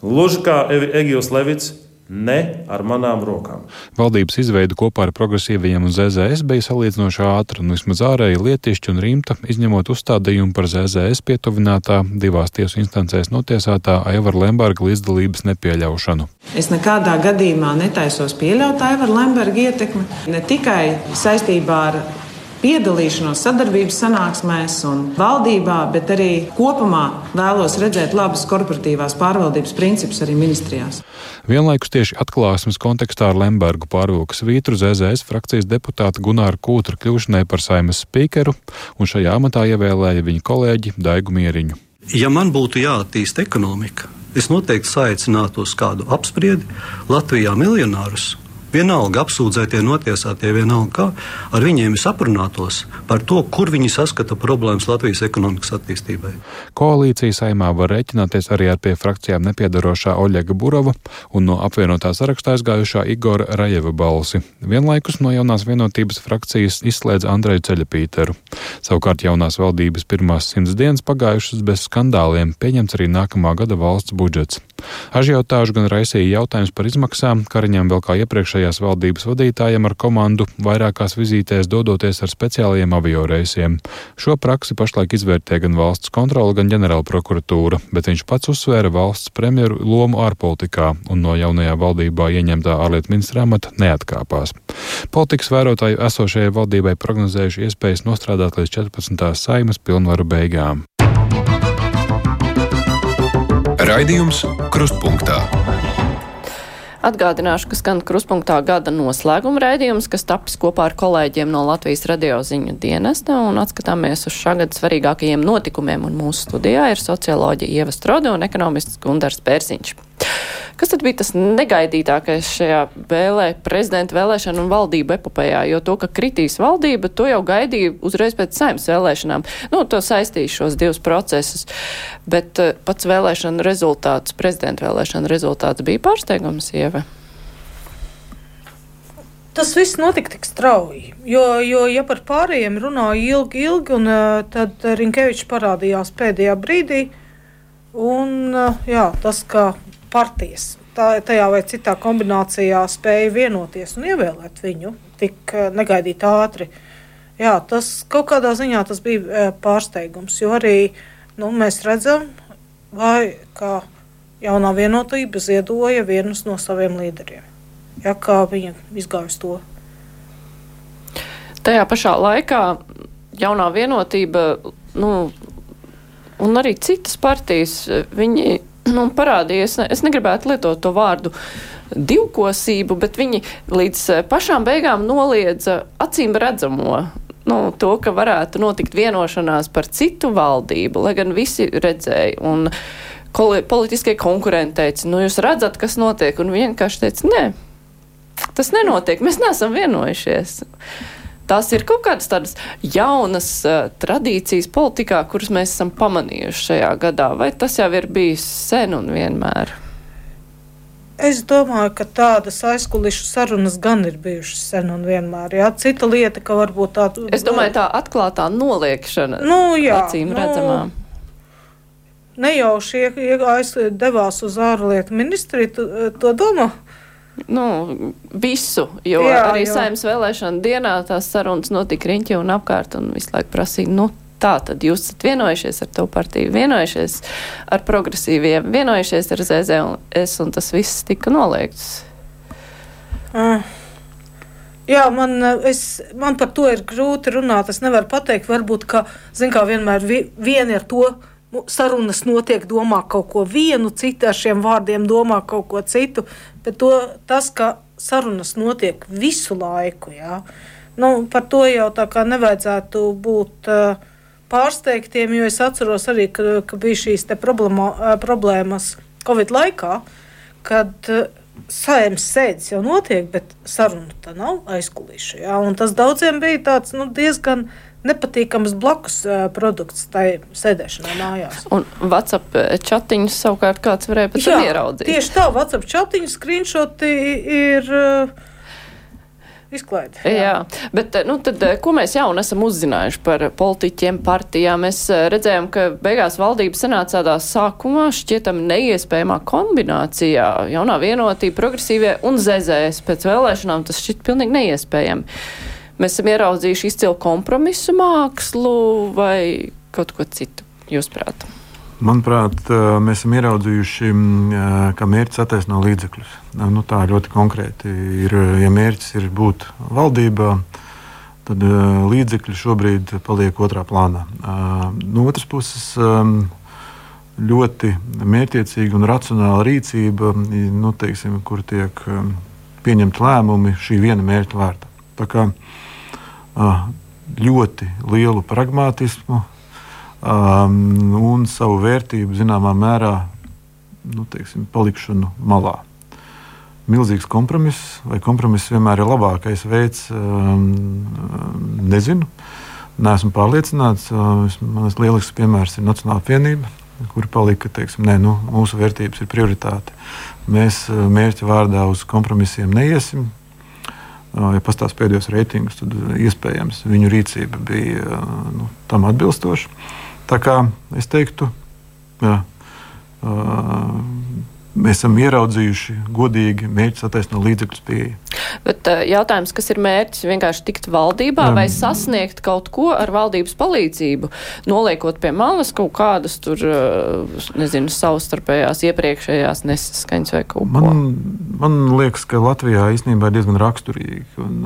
Gluži kā Egils Levits Ne ar manām rokām. Valdības izveide kopā ar progresīvajiem un ZZS bija salīdzinoši ātra, un vismaz ārēji lietišķi un rīmta, izņemot uzstādījumu par ZZS pietuvinātā divās tiesu instancēs notiesātā Aivara Lemberga līdzdalības nepieļaušanu. Es nekādā gadījumā netaisos pieļaut Aivara Lemberga ietekmi ne tikai saistībā ar piedalīšanos sadarbības sanāksmēs un valdībā, bet arī kopumā vēlos redzēt labas korporatīvās pārvaldības principus arī ministrijās. Vienlaikus tieši atklāsmes kontekstā ar Lembergu pārvilka svītru ZZS frakcijas deputāta Gunāra Kūtra kļūšanai par saimas spīkeru, un šajā amatā ievēlēja viņa kolēģi Daigu Mieriņu. Ja man būtu jāattīst ekonomika, es noteikti saicinātu uz kādu apspriedi Latvijā miljonārus vienalga apsūdzētie, notiesātie, vienalga kā, ar viņiem es aprunātos par to, kur viņi saskata problēmas Latvijas ekonomikas attīstībai. Koalīcija saimā var rēķināties arī ar pie frakcijām nepiedarošā Oļega Burova un no apvienotā sarakstā aizgājušā Igora Rajeva balsi. Vienlaikus no jaunās vienotības frakcijas izslēdz Andreju Ceļapīteru. Savukārt jaunās valdības pirmās simts dienas pagājušas bez skandāliem, pieņemts arī nākamā gada valsts budžets. Ažiotāžu gan raisīja jautājums par izmaksām, Kariņam vēl kā iepriekšējā iepriekšējās valdības vadītājiem ar komandu vairākās vizītēs dodoties ar speciālajiem avioreisiem. Šo praksi pašlaik izvērtē gan valsts kontrole, gan ģenerāla prokuratūra, bet viņš pats uzsvēra valsts premjeru lomu ārpolitikā un no jaunajā valdībā ieņemtā ārlietu ministra amata neatkāpās. Politikas vērotāju esošajai valdībai prognozējuši iespējas nostrādāt līdz 14. saimas pilnvaru beigām. Raidījums Krustpunktā. Atgādināšu, ka skan kruspunktā gada noslēguma raidījums, kas tapis kopā ar kolēģiem no Latvijas radio ziņu dienesta un atskatāmies uz šā gada svarīgākajiem notikumiem. Un mūsu studijā ir socioloģija Ieva Strode un ekonomists Gundars Pērsiņš. Kas tad bija tas negaidītākais šajā vēlē, prezidenta vēlēšana un valdību epopējā? Jo to, ka kritīs valdība, to jau gaidīja uzreiz pēc saimnes vēlēšanām. Nu, to saistīja šos divus procesus. Bet uh, pats vēlēšana rezultāts, prezidenta vēlēšana rezultāts bija pārsteigums, Ieva. Tas viss notika tik strauji. Jo, jo ja par pārējiem runāja ilgi, ilgi, un tad Rinkevičs parādījās pēdējā brīdī. Un, jā, tas, ka partijas tā, tajā vai citā kombinācijā spēja vienoties un ievēlēt viņu tik negaidīt ātri. Jā, tas kaut kādā ziņā bija pārsteigums, jo arī nu, mēs redzam, vai, kā jaunā vienotība ziedoja vienus no saviem līderiem. Ja, kā viņa izgāja uz to. Tajā pašā laikā jaunā vienotība, nu, un arī citas partijas, viņi nu, parādījies, es negribētu lietot to vārdu divkosību, bet viņi līdz eh, pašām beigām noliedza acīm redzamo. Nu, to, ka varētu notikt vienošanās par citu valdību, lai gan visi redzēja. Un politiskie konkurenti teica, nu jūs redzat, kas notiek, un vienkārši teica, nē, tas nenotiek, mēs neesam vienojušies. Tās ir kaut kādas tādas jaunas uh, tradīcijas politikā, kuras mēs esam pamanījuši šajā gadā, vai tas jau ir bijis sen un vienmēr? Es domāju, ka tādas aizkulisku sarunas gan ir bijušas sen un vienmēr. Jā. Cita lieta, ka varbūt tāda. Es domāju, tā atklātā noliekšana. Nu, jā, acīm nu, redzamā. Nejauši devās uz ārlietu ministriju, to, to domā. Nu, visu, jo jā, arī jā. saimnes vēlēšana dienā tās sarunas notika riņķi un apkārt un visu laiku prasīja, nu, tā tad jūs esat vienojušies ar to partiju, vienojušies ar progresīviem, vienojušies ar ZZ un tas viss tika noliegts. Uh. Jā, man, es, man par to ir grūti runāt. Es nevaru pateikt, varbūt, ka, zin kā vienmēr vi, vieni ar to sarunas notiek, domā kaut ko vienu, citi ar šiem vārdiem domā kaut ko citu. Bet to, tas, ka sarunas notiek visu laiku, jā, nu, par to jau tā kā nevajadzētu būt uh, pārsteigtiem, jo es atceros arī, ka, ka bija šīs problēma, uh, problēmas Covid laikā, kad uh, saimnes sēdes jau notiek, bet saruna tā nav aizkulisša. Tas daudziem bija tāds nu, diezgan nepatīkams blakus produkts tai sēdēšanai mājās. Un WhatsApp chatiņus savukārt kāds varēja pat Jā, ieraudzīt. Tieši tā, WhatsApp chatiņu screenshoti ir. Izklaide, jā. jā, bet nu, tad, ko mēs jau esam uzzinājuši par politiķiem, partijām? Mēs redzējām, ka beigās valdība sanāca tādā sākumā šķietam neiespējamā kombinācijā - jaunā vienotība, progresīvie un zezēs. Pēc vēlēšanām tas šķiet pilnīgi neiespējami. Mēs esam ieraudzījuši izcilu kompromisu mākslu vai kaut ko citu, jūsuprāt? Manuprāt, mēs esam ieraudzījuši, ka mērķis attaisno līdzekļus. Nu, tā ļoti konkrēti ir. Ja mērķis ir būt valdībā, tad līdzekļi šobrīd paliek otrā plānā. No otras puses, ļoti mērķiecīga un racionāla rīcība, nu, teiksim, kur tiek pieņemti lēmumi šī viena mērķa vārdā. Tā kā ļoti lielu pragmatismu um, un savu vērtību zināmā mērā nu, teiksim, palikšanu malā. Milzīgs kompromiss, vai kompromiss vienmēr ir labākais veids, um, nezinu. Nesmu pārliecināts. Manas lielisks piemērs ir Nacionāla apvienība, kur palika, teiksim, nē, nu, mūsu vērtības ir prioritāte. Mēs mērķa vārdā uz kompromisiem neiesim. Ja pastāstīs pēdējos reitingus, tad iespējams viņu rīcība bija nu, tam atbilstoša. Tā kā es teiktu, jā, mēs esam ieraudzījuši godīgi mērķus attaisnot līdzekļus pieeja. Bet jautājums, kas ir mērķis vienkārši tikt valdībā Jā. vai sasniegt kaut ko ar valdības palīdzību, noliekot pie malas kaut kādas tur, nezinu, savstarpējās iepriekšējās nesaskaņas vai kaut ko? Man, man liekas, ka Latvijā īstenībā ir diezgan raksturīgi. Un,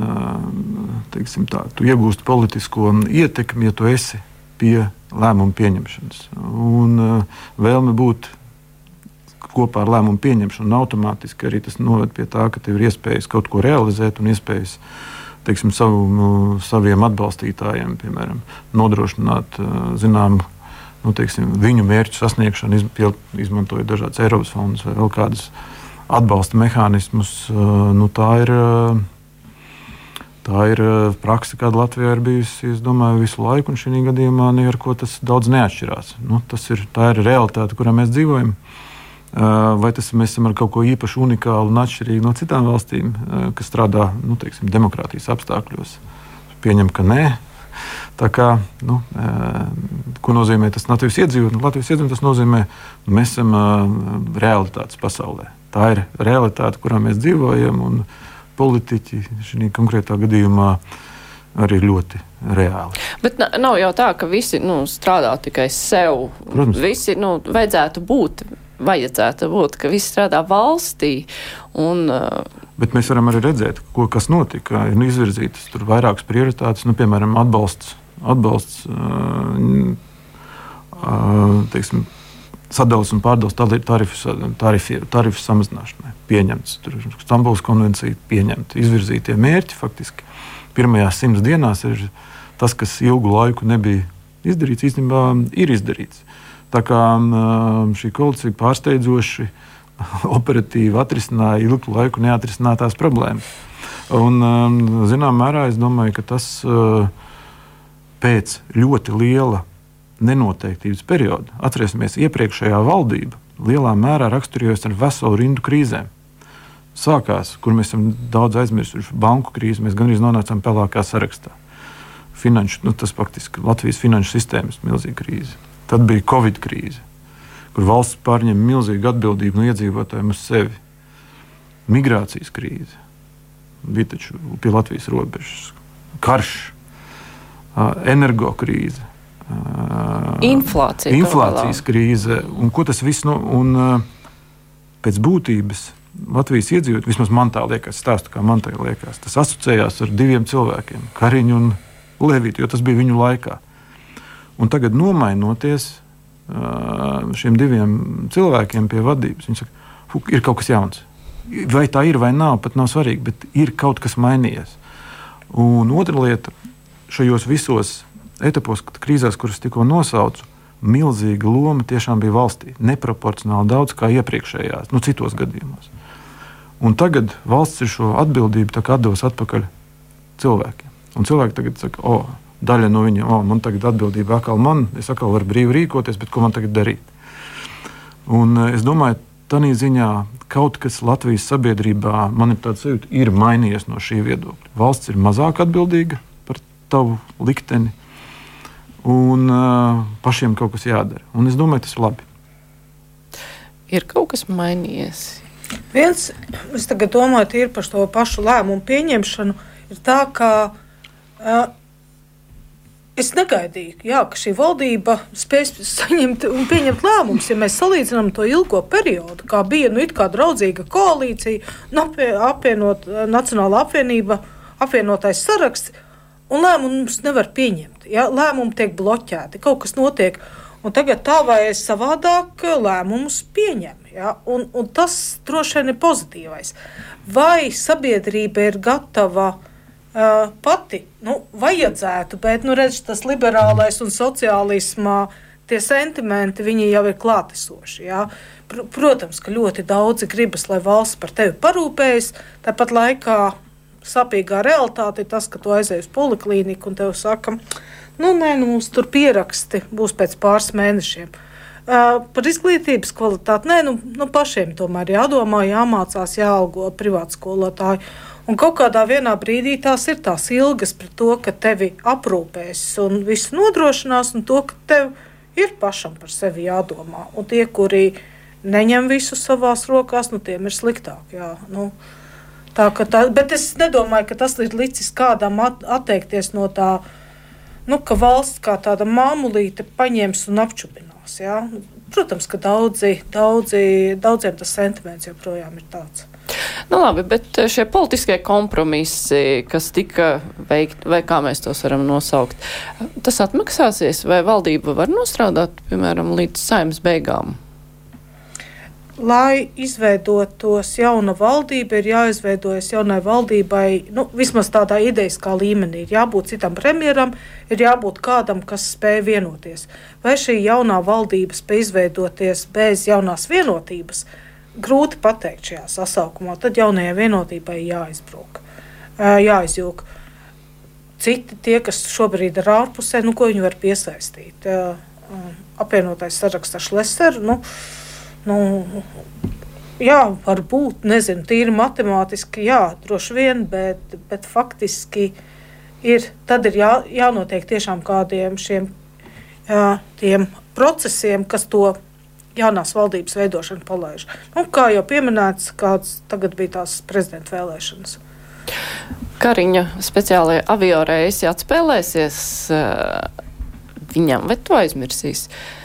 teiksim tā, tu iegūsti politisko ietekmi, ja tu esi pie lēmumu pieņemšanas. Un vēlme būt kopā ar lēmumu pieņemšanu, automātiski arī tas noved pie tā, ka tev ir iespējas kaut ko realizēt un iespējas teiksim, savu, nu, saviem atbalstītājiem, piemēram, nodrošināt uh, zināmu nu, teiksim, viņu mērķu sasniegšanu, iz, izmantojot dažādas Eiropas fondus vai vēl kādus atbalsta mehānismus. Uh, nu, tā ir uh, Tā ir eh, praksa, kāda Latvijā ir bijusi domāju, visu laiku, un šī gadījumā ar ko tas daudz neatšķirās. Nu, tas ir, tā ir realitāte, kurā mēs dzīvojam. Vai tas mēs esam ar kaut ko īpaši unikālu un atšķirīgu no citām valstīm, kas strādā nu, teiksim, demokrātijas apstākļos? Pieņem, ka nē. Tā kā, nu, ko nozīmē tas Latvijas iedzīvotājs? Latvijas iedzīvotājs nozīmē, ka mēs esam realitātes pasaulē. Tā ir realitāte, kurā mēs dzīvojam. Un, politiķi šajā konkrētā gadījumā arī ļoti reāli. Bet nav jau tā, ka visi nu, strādā tikai sev. Protams. Visi nu, vajadzētu būt. Vajadzētu būt, ka viss strādā valstī. Un, uh, Bet mēs varam arī redzēt, ko, kas notika. Ir izvirzītas vairākas prioritātes, nu, piemēram, atbalsts, atbalsts uh, uh, teiksim, sadalījums un pārdales tarifu, tarifu, tarifu samazināšanai. Pieņemts Stambulas konvencija, pieņemta izvirzītie mērķi. Faktiski pirmajās simts dienās ir tas, kas ilgu laiku nebija izdarīts, īstenībā ir izdarīts. Tā kā šī koalīcija pārsteidzoši operatīvi atrisināja ilgu laiku neatrisinātās problēmas. Un, zinām, mērā es domāju, ka tas pēc ļoti liela nenoteiktības periodu. Atcerēsimies, iepriekšējā valdība lielā mērā raksturojās ar veselu rindu krīzēm. Sākās, kur mēs esam daudz aizmirsuši, banku krīzi, mēs gandrīz nonācām pelēkā sarakstā. Finanšu, nu, tas faktiski Latvijas finanšu sistēmas milzīga krīze. Tad bija Covid krīze, kur valsts pārņem milzīgu atbildību no iedzīvotājiem uz sevi. Migrācijas krīze bija taču pie Latvijas robežas, karš, energokrīze Inflācija. Inflācijas krīze. Un ko tas viss no, un, pēc būtības Latvijas iedzīvotājiem, vismaz man tā liekas, stāstu, kā man tā liekas, tas asociējās ar diviem cilvēkiem, Kariņu un Levītu, jo tas bija viņu laikā. Un tagad, nomainoties šiem diviem cilvēkiem pie vadības, viņi saka, ir kaut kas jauns. Vai tā ir vai nav, pat nav svarīgi, bet ir kaut kas mainījies. Un otra lieta, šajos visos etapos, krīzēs, kuras tikko nosaucu, milzīga loma tiešām bija valstī. Neproporcionāli daudz kā iepriekšējās, nu, citos gadījumos. Un tagad valsts ir šo atbildību devusi atpakaļ cilvēkiem. Un cilvēki tagad saka, o, daļa no viņiem, o, man tagad atbildība atkal man, es atkal varu brīvi rīkoties, bet ko man tagad darīt? Un es domāju, tādā ziņā kaut kas Latvijas sabiedrībā, man ir tāds sajūta, ir mainījies no šī viedokļa. Valsts ir mazāk atbildīga par tavu likteni un uh, pašiem kaut kas jādara. Un es domāju, tas ir labi. Ir kaut kas mainījies. Viens, es tagad domāju par to pašu lēmumu pieņemšanu, ir tā, ka uh, es negaidīju, jā, ka šī valdība spēs saņemt un pieņemt lēmumus. Ja mēs salīdzinām to ilgo periodu, kā bija nu, draudzīga koalīcija, nu, apvienot Nacionāla apvienība, apvienotais saraksts un lēmumus nevar pieņemt. Ja? Lēmumi tiek bloķēti, kaut kas notiek. Un tagad tā vai savādāk lēmumus pieņem. Ja? Un, un tas droši vien ir pozitīvais. Vai sabiedrība ir gatava uh, pati? Nu, vajadzētu, bet nu, redz, tas liberālais un sociālismā tie sentimenti jau ir klātesoši. Ja? Pr protams, ka ļoti daudzi gribas, lai valsts par tevi parūpējas, tāpat laikā sapīgā realitāte ir tas, ka tu aizej uz poliklīniku un tev saka, nu, nē, nu, mums tur pieraksti būs pēc pāris mēnešiem. Uh, par izglītības kvalitāti nē, nu, nu, pašiem tomēr jādomā, jāmācās, jāalgo privātu skolotāju. Un kaut kādā brīdī tās ir tās ilgas par to, ka tevi aprūpēs un visu nodrošinās, un to, ka tev ir pašam par sevi jādomā. Un tie, kuri neņem visu savās rokās, nu, tiem ir sliktāk. Jā, nu, Tā, tā, bet es nedomāju, ka tas ir licis kādam at, atteikties no tā, nu, ka valsts kā tāda māmulīte paņems un apčubinās. Ja? Protams, ka daudzi, daudzi, daudziem tas sentiments joprojām ir tāds. Nu, labi, bet šie politiskie kompromisi, kas tika veikti, vai kā mēs tos varam nosaukt, tas atmaksāsies, vai valdība var nostrādāt, piemēram, līdz saimnes beigām? Lai izveidotos jauna valdība, ir jāizveidojas jaunai valdībai, nu, vismaz tādā idejaskā līmenī. Ir jābūt citam premjeram, ir jābūt kādam, kas spēj vienoties. Vai šī jaunā valdība spēj izveidoties bez jaunās vienotības, grūti pateikt šajā sasaukumā. Tad jaunajai vienotībai jāizbruk, jāizjūg. Citi, tie, kas šobrīd ir ārpusē, nu, ko viņi var piesaistīt? Apvienotais saraksts ar Šleseru. Nu, Nu, jā, varbūt, nezinu, tīri matemātiski, jā, droši vien, bet, bet faktiski ir, tad ir jā, jānotiek tiešām kādiem šiem jā, procesiem, kas to jaunās valdības veidošanu palaiž. Nu, kā jau pieminēts, kāds tagad bija tās prezidenta vēlēšanas. Kariņa speciālajā avio reisi atspēlēsies viņam, vai to aizmirsīs? Uh,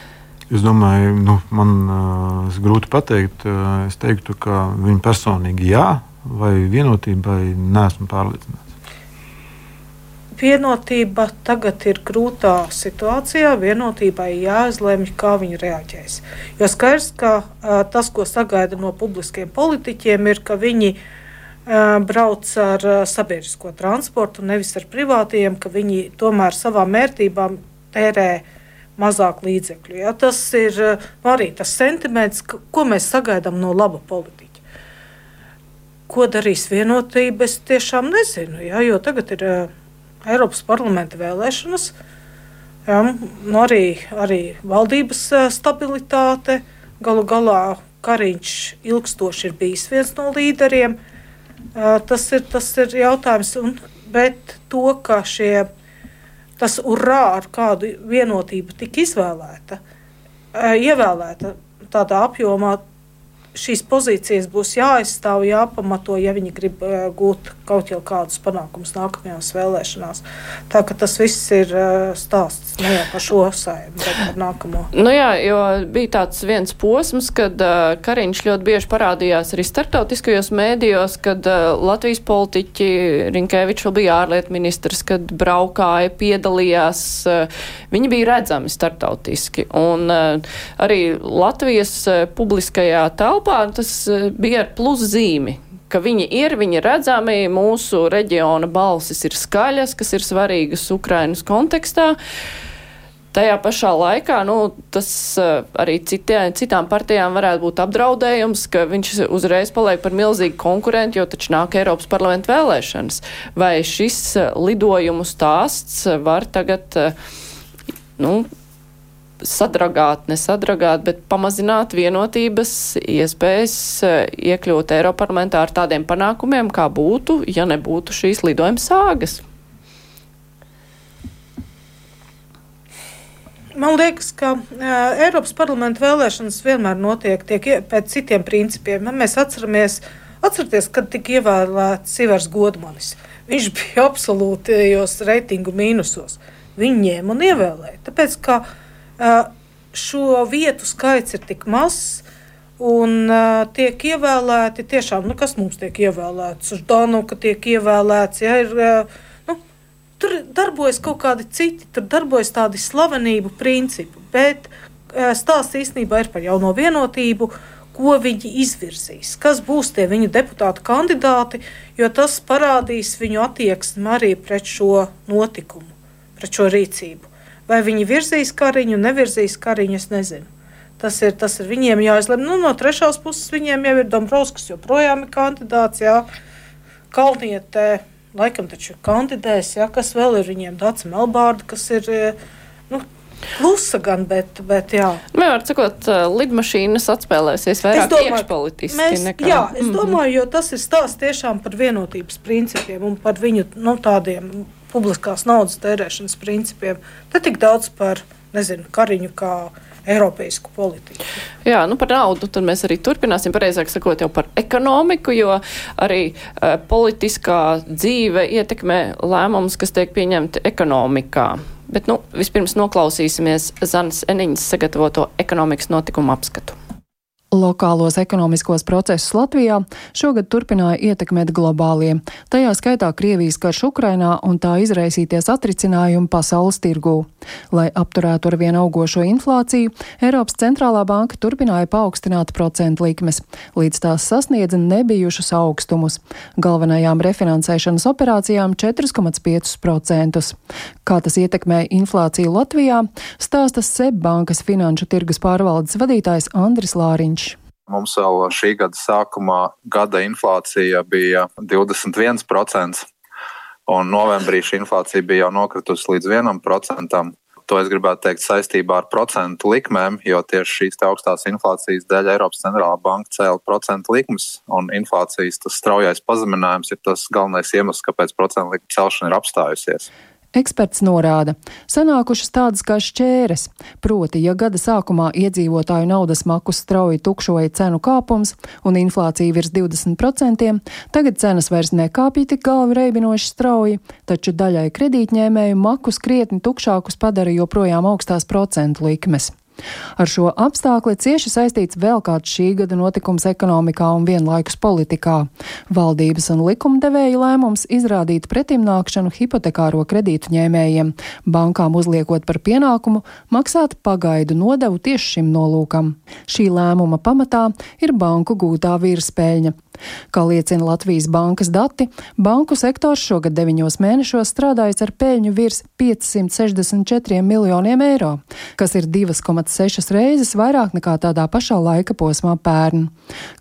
Es domāju, nu, man uh, grūti pateikt. Uh, es teiktu, ka viņa personīgi jā, vai vienotībai nesmu pārliecināts. Vienotība tagad ir grūtā situācijā. Vienotībai jāizlemj, kā viņi reaģēs. Jo skaidrs, ka uh, tas, ko sagaida no publiskiem politiķiem, ir, ka viņi brauc ar sabiedrisko transportu, nevis ar privātiem, ka viņi tomēr savām mērķībām tērē uh, mazāk līdzekļu. Ja? Tas ir nu, arī tas sentiments, ko mēs sagaidām no laba politiķa. Ko darīs vienotība, es tiešām nezinu. Ja? Jo tagad ir uh, Eiropas parlamenta vēlēšanas, ja? nu, arī, arī valdības uh, stabilitāte. Galu galā Kariņš ilgstoši ir bijis viens no līderiem. Uh, tas, ir, tas ir jautājums, un, bet to, ka šie tas urā, ar kādu vienotību tika izvēlēta, ievēlēta tādā apjomā, šīs pozīcijas būs jāaizstāv, jāpamato, ja viņi grib uh, gūt kaut kādus panākumus nākamajās vēlēšanās. Tā ka tas viss ir uh, stāsts ne jau par šo sēmu, bet par nākamo. Nu jā, jo bija tāds viens posms, kad uh, Kariņš ļoti bieži parādījās arī starptautiskajos mēdījos, kad uh, Latvijas politiķi Rinkēvičs vēl bija ārlietu ministrs, kad braukāja, piedalījās. Uh, viņi bija redzami starptautiski. Un uh, arī Latvijas uh, publiskajā telpā telpā, tas eh, bija ar pluszīmi ka viņi ir, viņi ir redzami, mūsu reģiona balsis ir skaļas, kas ir svarīgas Ukrainas kontekstā. Tajā pašā laikā nu, tas uh, arī citē, citām partijām varētu būt apdraudējums, ka viņš uzreiz paliek par milzīgu konkurentu, jo taču nāk Eiropas parlamenta vēlēšanas. Vai šis uh, lidojumu stāsts var tagad nu, sadragāt, nesadragāt, bet pamazināt vienotības iespējas eh, iekļūt Eiroparlamentā ar tādiem panākumiem, kā būtu, ja nebūtu šīs lidojuma sāgas. Man liekas, ka uh, Eiropas parlamenta vēlēšanas vienmēr notiek tiek, pēc citiem principiem. Mēs atceramies, atceraties, kad tika ievēlēts Sivers Godmanis. Viņš bija absolūtajos reitingu mīnusos. Viņu ņēma un ievēlēja. Tāpēc, ka uh, šo vietu skaits ir tik mazs. Un uh, tiek ievēlēti tiešām, nu, kas mums tiek ievēlēts. Ždanoka tiek ievēlēts. Ja, ir, uh, tur, darbojas kaut kādi citi, tur darbojas tādi slavenību principi. Bet stāsts īstenībā ir par jauno vienotību, ko viņi izvirzīs, kas būs tie viņu deputātu kandidāti, jo tas parādīs viņu attieksmi arī pret šo notikumu, pret šo rīcību. Vai viņi virzīs kariņu, nevirzīs kariņu, es nezinu. Tas ir, tas ir viņiem jāizlemj. Nu, no trešās puses viņiem jau ir Dombrovskis, joprojām ir kandidāts. Jā. Kalnietē, laikam, taču kandidēs, jā, kas vēl ir viņiem, Dārts Melbārda, kas ir. Nu, Klusa gan, bet, bet jā. Vienmēr sakot, lidmašīnas atspēlēsies vairāk iekšpolitiski mēs, nekā. Jā, es mm -hmm. domāju, jo tas ir stāsts tiešām par vienotības principiem un par viņu nu, tādiem publiskās naudas tērēšanas principiem. Te tik daudz par, nezinu, kariņu kā Eiropeisku politiku. Jā, nu par naudu tad mēs arī turpināsim, pareizāk sakot, jau par ekonomiku, jo arī uh, politiskā dzīve ietekmē lēmumus, kas tiek pieņemti ekonomikā. Bet nu, vispirms noklausīsimies Zanas Eniņas sagatavoto ekonomikas notikumu apskatu. Lokālos ekonomiskos procesus Latvijā šogad turpināja ietekmēt globālie, tajā skaitā Krievijas karš Ukrainā un tā izraisīties atricinājumi pasaules tirgū. Lai apturētu ar vien augošo inflāciju, Eiropas centrālā banka turpināja paaugstināt procentu likmes, līdz tās sasniedza nebijušus augstumus, galvenajām refinansēšanas operācijām 4,5%. Kā tas ietekmē inflāciju Latvijā, stāsta SEB bankas finanšu tirgus pārvaldes vadītājs Andris Lāriņš. Mums vēl šī gada sākumā gada inflācija bija 21%, un novembrī šī inflācija bija jau nokritusi līdz 1%. To es gribētu teikt saistībā ar procentu likmēm, jo tieši šīs augstās inflācijas dēļ Eiropas centrālā banka cēla procentu likmes, un inflācijas straujais pazeminājums ir tas galvenais iemesls, kāpēc procentu likme celšana ir apstājusies. Eksperts norāda, sanākušas tādas kā šķēres, proti, ja gada sākumā iedzīvotāju naudas makus strauji tukšoja cenu kāpums un inflācija virs 20%, tagad cenas vairs nekāpja tik galvi reibinoši strauji, taču daļai kredītņēmēju makus krietni tukšākus padara joprojām augstās procentu likmes. Ar šo apstākli cieši saistīts vēl kāds šī gada notikums ekonomikā un vienlaikus politikā. Valdības un likumdevēja lēmums izrādīt pretimnākšanu hipotekāro kredītu ņēmējiem, bankām uzliekot par pienākumu maksāt pagaidu nodevu tieši šim nolūkam. Šī lēmuma pamatā ir banku gūtā virspēļņa, Kā liecina Latvijas bankas dati, banku sektors šogad deviņos mēnešos strādājis ar peļņu virs 564 miljoniem eiro, kas ir 2,6 reizes vairāk nekā tādā pašā laika posmā pērn.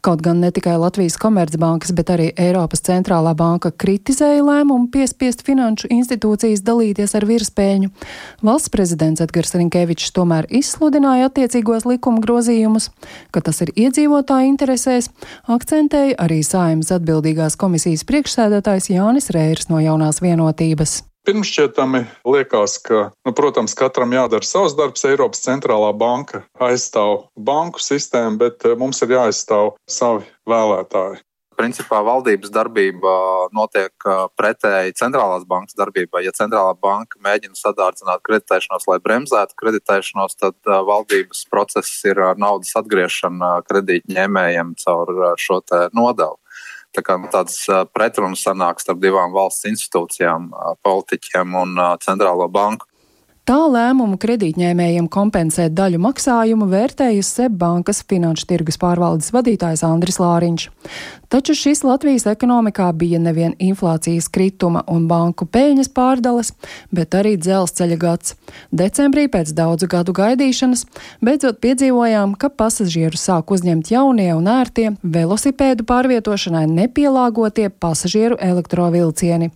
Kaut gan ne tikai Latvijas Komercbankas, bet arī Eiropas centrālā banka kritizēja lēmumu piespiest finanšu institūcijas dalīties ar virspēļņu, valsts prezidents Edgars Rinkevičs tomēr izsludināja attiecīgos likuma grozījumus, ka tas ir iedzīvotāju interesēs, akcentēja arī Saimas atbildīgās komisijas priekšsēdētājs Jānis Rērs no jaunās vienotības. Pirmšķietami liekas, ka, nu, protams, katram jādara savs darbs. Eiropas centrālā banka aizstāv banku sistēmu, bet eh, mums ir jāaizstāv savi vēlētāji. Principā valdības darbība notiek uh, pretēji centrālās bankas darbībai. Ja centrālā banka mēģina sadārdzināt kreditēšanos, lai bremzētu kreditēšanos, tad valdības process ir naudas atgriešana kredītņēmējiem caur šo nodevu. Tā kā tāds pretruns sanāk starp divām valsts institūcijām, politiķiem un centrālo banku. Tā lēmumu kredītņēmējiem kompensēt daļu maksājumu vērtējas SEB bankas finanšu tirgus pārvaldes vadītājs Andris Lāriņš. Taču šis Latvijas ekonomikā bija nevien inflācijas krituma un banku peļņas pārdales, bet arī dzelzceļa gads. Decembrī pēc daudzu gadu gaidīšanas beidzot piedzīvojām, ka pasažieru sāk uzņemt jaunie un ērtie velosipēdu pārvietošanai nepielāgotie pasažieru elektrovilcieni.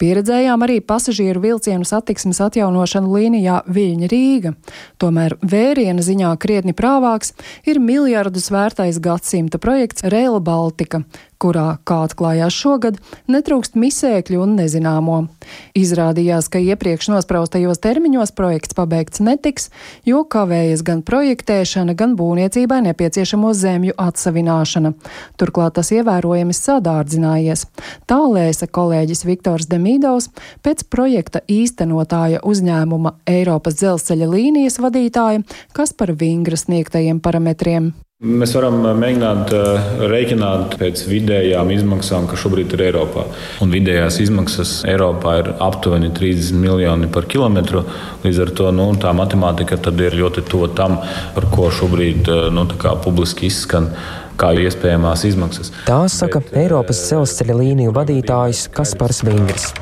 Pieredzējām arī pasažieru vilcienu satiksmes atjaunošanu līnijā Viļņa Rīga. Tomēr vēriena ziņā krietni prāvāks ir miljardus vērtais gadsimta projekts Rail Baltica, kurā, kā atklājās šogad, netrūkst misēkļu un nezināmo. Izrādījās, ka iepriekš nospraustajos termiņos projekts pabeigts netiks, jo kavējas gan projektēšana, gan būvniecībai nepieciešamo zemju atsavināšana. Turklāt tas ievērojami sadārdzinājies. Tā lēsa kolēģis Viktors Demīdovs pēc projekta īstenotāja uzņēmuma Eiropas dzelzceļa līnijas vadītāja, kas par vingra sniegtajiem parametriem. Mēs varam mēģināt rēķināt pēc vidējām izmaksām, kas šobrīd ir Eiropā. Un vidējās izmaksas Eiropā ir aptuveni 30 miljoni par kilometru. Līdz ar to nu, tā matemātika ir ļoti tuva tam, par ko šobrīd nu, publiski izskan kā iespējamās izmaksas. Tā saka Eiropas dzelzceļa līniju vadītājs Kaspars Vingris.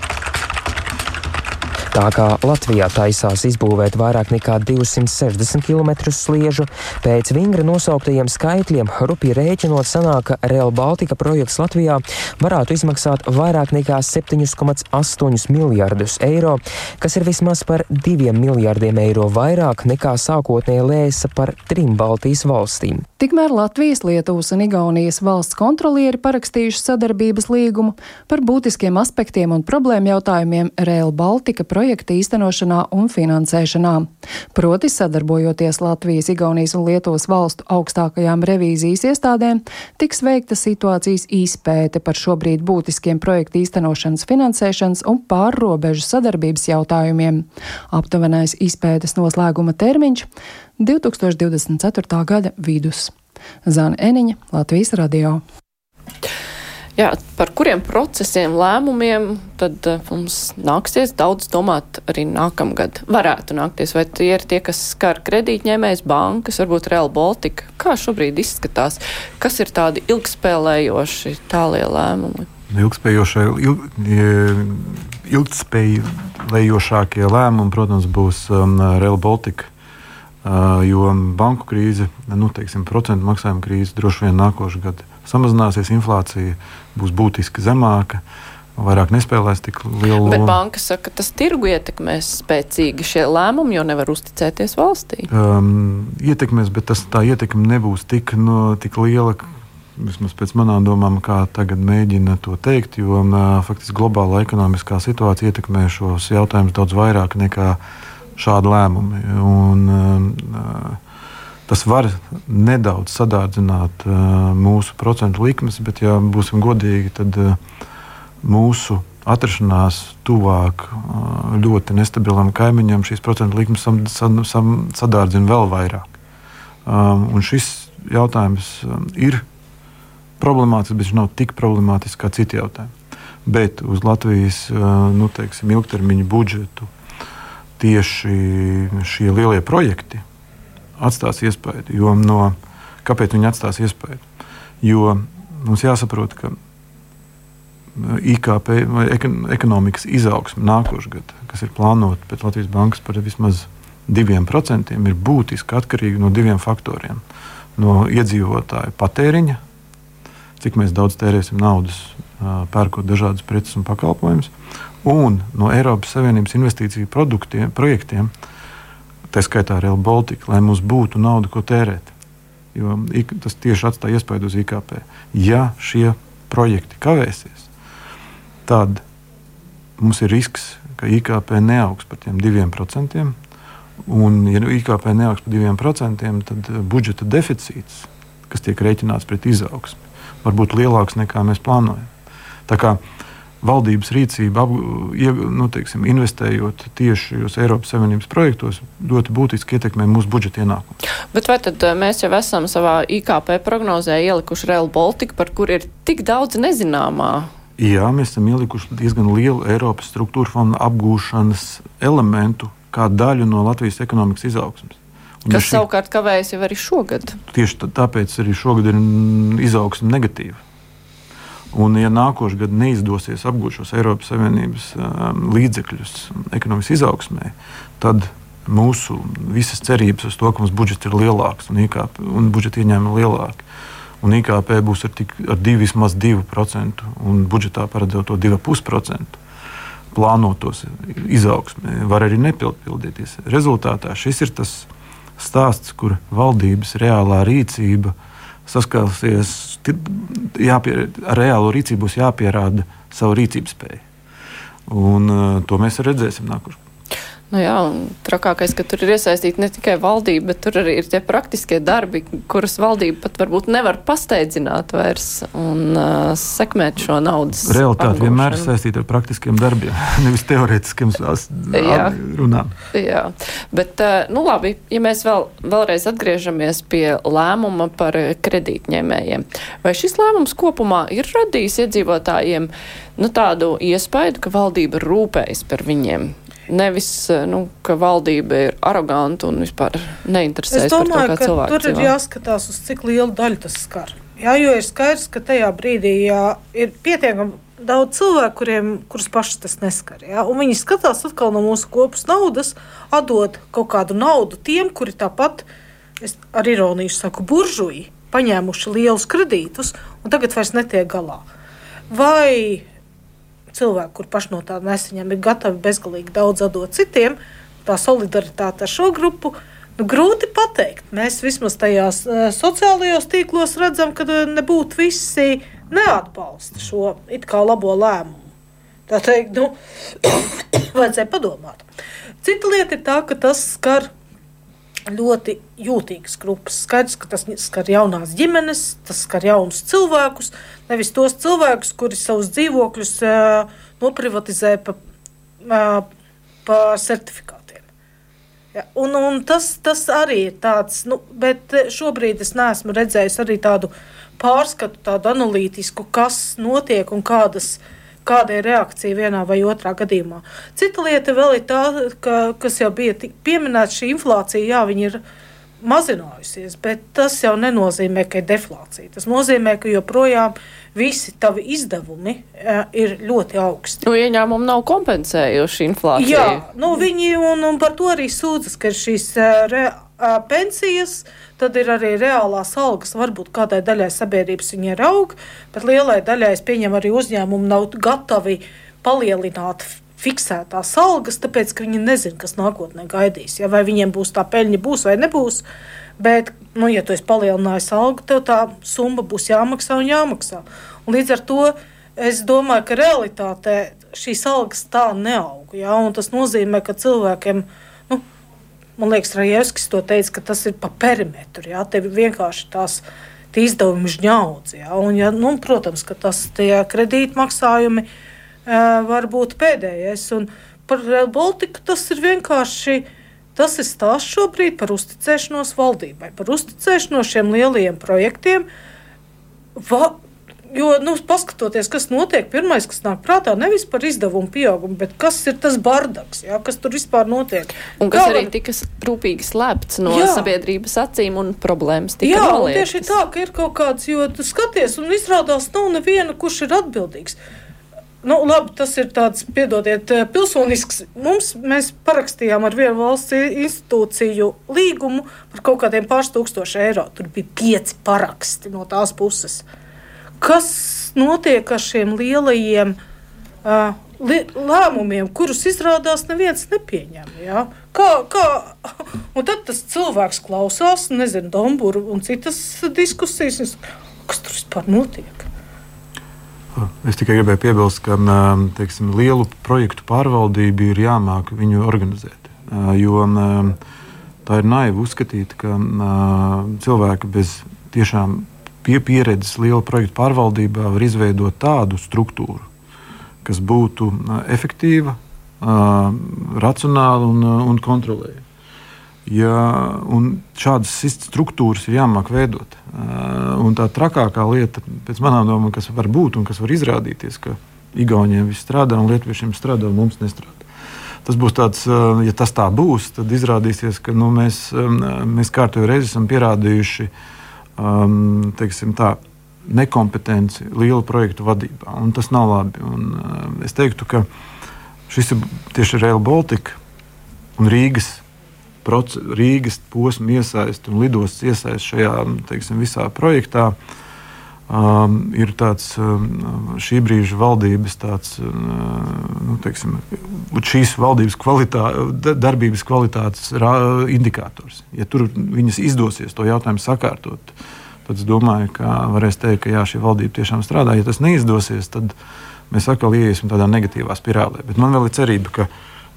Tā kā Latvijā taisās izbūvēt vairāk nekā 260 km sliežu, pēc Vingra nosauktajiem skaitļiem rupi rēķinot sanāk, ka Real Baltica projekts Latvijā varētu izmaksāt vairāk nekā 7,8 miljardus eiro, kas ir vismaz par 2 miljardiem eiro vairāk nekā sākotnēji lēsa par trim Baltijas valstīm. Tikmēr Latvijas, Lietuvas un Igaunijas valsts kontrolieri parakstījuši sadarbības līgumu par būtiskiem aspektiem un problēmu jautājumiem Real Baltica projekta īstenošanā un finansēšanā. Proti, sadarbojoties Latvijas, Igaunijas un Lietuvas valstu augstākajām revīzijas iestādēm, tiks veikta situācijas izpēte par šobrīd būtiskiem projekta īstenošanas, finansēšanas un pārrobežu sadarbības jautājumiem. Aptuvenais izpētes noslēguma termiņš 2024. gada vidus. Zana Eniņa, Latvijas radio. Jā, par kuriem procesiem, lēmumiem tad uh, mums nāksies daudz domāt arī nākamgad? Varētu nākties, vai tie ir tie, kas skar kredītņēmējs, bankas, varbūt Real Baltica? Kā šobrīd izskatās? Kas ir tādi ilgspēlējoši tālie lēmumi? Ilgspējošie, ilg, ilgspēlējošākie lēmumi, protams, būs um, Real Baltica jo banku krīze, nu, teiksim, procentu maksājuma krīze droši vien nākošais gads samazināsies, inflācija būs būtiski zemāka. Vairāk nespēlēs tik lielu lomu. Bet banka saka, ka tas tirgu ietekmēs spēcīgi šie lēmumi, jo nevar uzticēties valstī. Um, ietekmēs, bet tas, tā ietekme nebūs tik, no, tik liela, vismaz pēc manām domām, kā tagad mēģina to teikt. Jo um, faktiski globāla ekonomiskā situācija ietekmē šos jautājumus daudz vairāk nekā šādi lēmumi. Un, uh, tas var nedaudz sadārdzināt uh, mūsu procentu likmes, bet, ja būsim godīgi, tad uh, mūsu atrašanās tuvāk uh, ļoti nestabilam kaimiņam šīs procentu likmes sadārdzina vēl vairāk. Um, šis jautājums um, ir problemātisks, bet viņš nav tik problemātisks kā citi jautājumi. Bet uz Latvijas nu, teiksim, ilgtermiņa budžetu tieši šie lielie projekti atstās iespēju. Jo no, kāpēc viņi atstās iespēju? Jo mums jāsaprot, ka IKP vai ekonomikas izaugsme nākošais gads, kas ir plānota pēc Latvijas bankas par vismaz 2%, ir būtiski atkarīga no diviem faktoriem. No iedzīvotāju patēriņa, cik daudz tērēsim naudas, pērkot dažādas preces un pakalpojumus, un no Eiropas Savienības investīciju projektiem, tā skaitā Real Baltica, lai mums būtu nauda, ko tērēt. Jo tas tieši atstāja iespēju uz IKP. Ja šie projekti kavēsies, tad mums ir risks, ka IKP neaugs par tiem diviem procentiem. Un, ja IKP neaugs par diviem procentiem, tad budžeta deficīts, kas tiek rēķināts pret izaugsmi, var būt lielāks nekā mēs plānojam. Tā kā valdības rīcība, nu, teiksim, investējot tieši šajos Eiropas Savienības projektos, ļoti būtiski ietekmē mūsu budžeta ienākumus. Bet vai tad eh, mēs jau esam savā IKP prognozē ielikuši Real Baltica, par kur ir tik daudz nezināmā? Jā, mēs esam ielikuši diezgan lielu Eiropas struktūra fonda apgūšanas elementu kā daļu no Latvijas ekonomikas izaugsmas. Un Kas ja šī... savukārt kavējas jau arī šogad? Tieši tāpēc arī šogad ir izaugsme negatīva. Un, ja nākošais gads neizdosies apgūt šos Eiropas Savienības um, līdzekļus ekonomikas izaugsmē, tad mūsu visas cerības uz to, ka mums budžets ir lielāks un, IKP, un budžeta ieņēmumi lielāki. Un IKP būs ar, tik, ar 2, vismaz 2%, un budžetā paredzēto to 2,5% plānotos izaugsmē, var arī nepildīties. Rezultātā šis ir tas stāsts, kur valdības reālā rīcība ir saskarsies jāpie, ar reālo rīcību, būs jāpierāda savu rīcības spēju. Un, uh, to mēs redzēsim nākošais. Nu jā, trakākais, ka tur ir iesaistīta ne tikai valdība, bet tur arī ir tie praktiskie darbi, kurus valdība pat varbūt nevar pasteidzināt vairs un uh, sekmēt šo naudas. Realitāte vienmēr ir saistīta ar praktiskiem darbiem, nevis teorētiskiem runām. Jā, bet, uh, nu labi, ja mēs vēl, vēlreiz atgriežamies pie lēmuma par kredītņēmējiem, vai šis lēmums kopumā ir radījis iedzīvotājiem nu, tādu iespēju, ka valdība rūpējas par viņiem? Nevis, eh, nu, ka valdība ir aroganta un vispār neinteresējas domāju, par to, kā cilvēks tur ir jāskatās, uz cik lielu daļu tas skar. Jā, jo ir skaidrs, ka tajā brīdī jā, ir pietiekami daudz cilvēku, kuriem, kurus pašus tas neskar. Jā, un viņi skatās atkal no mūsu kopas naudas, atdot kaut kādu naudu tiem, kuri tāpat, es ar ironiju saku, buržuji, paņēmuši lielus kredītus un tagad vairs netiek galā. Vai cilvēki, kur paši no tā nesaņem, ir gatavi bezgalīgi daudz dot citiem, tā solidaritāte ar šo grupu. Nu, grūti pateikt. Mēs vismaz tajās uh, sociālajos tīklos redzam, ka uh, nebūtu visi neatbalsta šo it kā labo lēmumu. Tā teikt, nu, vajadzēja padomāt. Cita lieta ir tā, ka tas skar ļoti jūtīgas grupas. Skaidrs, ka tas skar jaunās ģimenes, tas skar jaunus cilvēkus, nevis tos cilvēkus, kuri savus dzīvokļus uh, noprivatizē pa, uh, pa certifikātiem. Ja, un, un tas, tas arī ir tāds, nu, bet šobrīd es neesmu redzējis arī tādu pārskatu, tādu analītisku, kas notiek un kādas ir kāda ir reakcija vienā vai otrā gadījumā. Cita lieta vēl ir tā, ka, kas jau bija pieminēta, šī inflācija, jā, viņa ir mazinājusies, bet tas jau nenozīmē, ka ir deflācija. Tas nozīmē, ka joprojām visi tavi izdevumi uh, ir ļoti augsti. Nu, ieņēmumi nav kompensējuši inflāciju. Jā, nu, viņi un, un par to arī sūdzas, ka šīs uh, re, uh, pensijas uh, tad ir arī reālās algas. Varbūt kādai daļai sabiedrības viņi ir aug, bet lielai daļai, es pieņemu, arī uzņēmumi nav gatavi palielināt fiksētās algas, tāpēc ka viņi nezina, kas nākotnē gaidīs. Ja, vai viņiem būs tā peļņa, būs vai nebūs. Bet, nu, ja tu esi palielinājis algu, tev tā summa būs jāmaksā un jāmaksā. Un līdz ar to es domāju, ka realitātē šīs algas tā neaug. Ja, tas nozīmē, ka cilvēkiem ir Man liekas, Rajevskis to teica, ka tas ir pa perimetru. Jā, tev vienkārši tās izdevumi žņaudz. Jā, un, ja, nu, protams, ka tas tie kredītmaksājumi uh, var būt pēdējais. Un par Real Baltica tas ir vienkārši. Tas ir stāsts šobrīd par uzticēšanos valdībai, par uzticēšanos šiem lielajiem projektiem. Va, Jo, nu, paskatoties, kas notiek, pirmais, kas nāk prātā, nevis par izdevumu pieaugumu, bet kas ir tas bardaks, jā, kas tur vispār notiek. Un kas Galven... arī tika rūpīgi slēpts no jā. sabiedrības acīm un problēmas tika Jā, un tieši tā, ka ir kaut kāds, jo tu skaties un izrādās nav neviena, kurš ir atbildīgs. Nu, labi, tas ir tāds, piedodiet, eh, pilsonisks. Mums, mēs parakstījām ar vienu valsts institūciju līgumu par kaut kādiem pāris tūkstoši eiro. Tur bija pieci paraksti no tās puses. Kas notiek ar šiem lielajiem uh, li lēmumiem, kurus izrādās neviens nepieņem. Ja? Kā, kā, un tad tas cilvēks klausās, nezinu, Dombūru un citas diskusijas, kas tur vispār notiek. Es tikai gribēju piebilst, ka teiksim, lielu projektu pārvaldību ir jāmāk viņu organizēt. Jo tā ir naivi uzskatīt, ka cilvēki bez tiešām pie pieredzes liela projekta pārvaldībā var izveidot tādu struktūru, kas būtu efektīva, racionāla un, un kontrolējama. Ja, šādas struktūras ir jāmāk veidot. Un tā trakākā lieta, pēc manām domām, kas var būt un kas var izrādīties, ka Igauniem viss strādā un Lietuviešiem strādā un mums nestrādā. Tas būs tāds, ja tas tā būs, tad izrādīsies, ka nu, mēs, mēs kārtīgi reizi esam pierādījuši um, tā, nekompetenci lielu projektu vadībā. Tas nav labi. Un, uh, es teiktu, ka šis ir tieši Rail Baltica un Rīgas. Rīgas posma iesaist un lidostas iesaist šajā teiksim, visā projektā um, ir tāds um, šī brīža valdības tāds, um, nu, teiksim, šīs valdības kvalitā, darbības kvalitātes indikators. Ja tur viņas izdosies to jautājumu sakārtot, tad es domāju, ka varēs teikt, ka jā, šī valdība tiešām strādā. Ja tas neizdosies, tad mēs atkal ieiesim tādā negatīvā spirālē. Bet man vēl ir cerība, ka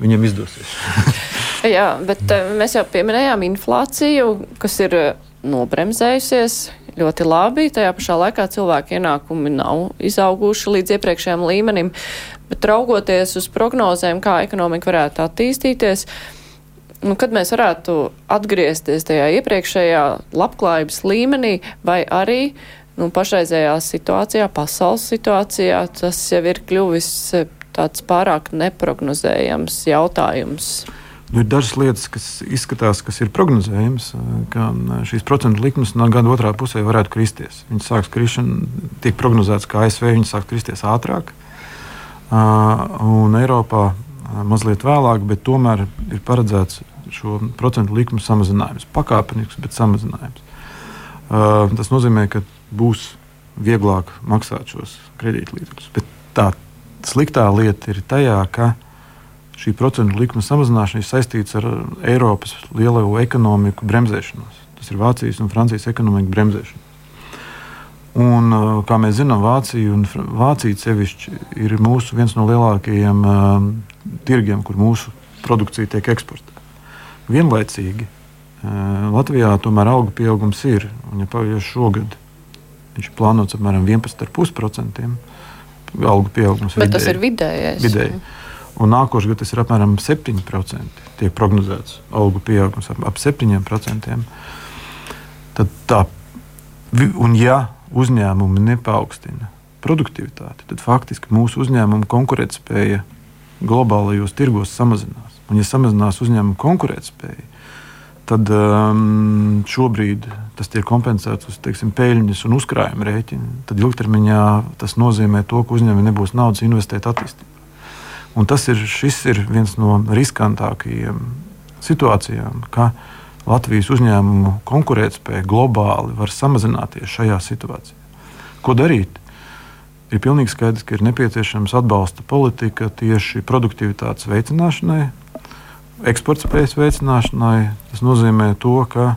viņiem izdosies. Jā, bet mēs jau pieminējām inflāciju, kas ir nobremzējusies ļoti labi. Tajā pašā laikā cilvēku ienākumi nav izauguši līdz iepriekšējiem līmenim, bet raugoties uz prognozēm, kā ekonomika varētu attīstīties, nu, kad mēs varētu atgriezties tajā iepriekšējā labklājības līmenī vai arī nu, pašreizējā situācijā, pasaules situācijā, tas jau ir kļuvis tāds pārāk neprognozējams jautājums. Nu, ir dažas lietas, kas izskatās, kas ir prognozējamas, ka šīs procentu likmes no gada otrā pusē varētu kristies. Viņas sāks krišana, tiek prognozēts, ka ASV viņas sāks kristies ātrāk, un Eiropā mazliet vēlāk, bet tomēr ir paredzēts šo procentu likmu samazinājums. Pakāpenisks, bet samazinājums. Tas nozīmē, ka būs vieglāk maksāt šos kredītlīdzekļus. Bet tā sliktā lieta ir tajā, ka šī procentu likuma samazināšana ir saistīta ar Eiropas lielo ekonomiku bremzēšanos. Tas ir Vācijas un Francijas ekonomikas bremzēšana. Un, kā mēs zinām, Vācija un Vācija sevišķi ir mūsu viens no lielākajiem uh, tirgiem, kur mūsu produkcija tiek eksportēta. Vienlaicīgi uh, Latvijā tomēr auga pieaugums ir. Un, ja šogad viņš ir plānots apmēram 11,5% algu pieaugums. Bet vidēji. tas ir vidējais. vidēji. Un nākošais gads ir apmēram 7%. Tiek prognozēts algu pieaugums ap, ap 7%. Tad tā, un ja uzņēmumi nepaukstina produktivitāti, tad faktiski mūsu uzņēmumu konkurētspēja globālajos tirgos samazinās. Un, ja samazinās uzņēmumu konkurētspēja, tad um, šobrīd tas tiek kompensēts uz teiksim, peļņas un uzkrājuma rēķina. Tad ilgtermiņā tas nozīmē to, ka uzņēmumiem nebūs naudas investēt attīstībā. Un tas ir, ir viens no riskantākajiem situācijām, ka Latvijas uzņēmumu konkurētspēja globāli var samazināties šajā situācijā. Ko darīt? Ir pilnīgi skaidrs, ka ir nepieciešams atbalsta politika tieši produktivitātes veicināšanai, eksporta spējas veicināšanai. Tas nozīmē to, ka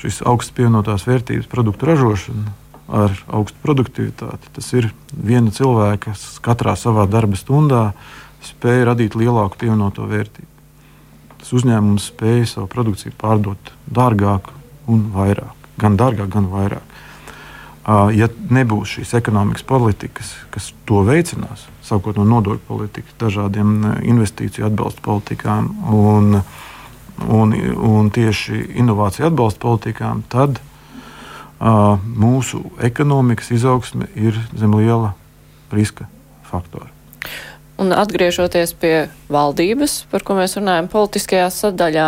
šis augsts pievienotās vērtības produktu ražošana ar augstu produktivitāti, tas ir viena cilvēka, kas katrā savā darba stundā spēja radīt lielāku pievienoto vērtību. Tas uzņēmums spēja savu produkciju pārdot dārgāk un vairāk, gan dārgāk, gan vairāk. Ja nebūs šīs ekonomikas politikas, kas to veicinās, sākot no nodokļu politikas, dažādiem investīciju atbalsta politikām un, un, un tieši inovāciju atbalsta politikām, tad uh, mūsu ekonomikas izaugsme ir zem liela riska faktora. Un atgriežoties pie valdības, par ko mēs runājam politiskajā sadaļā,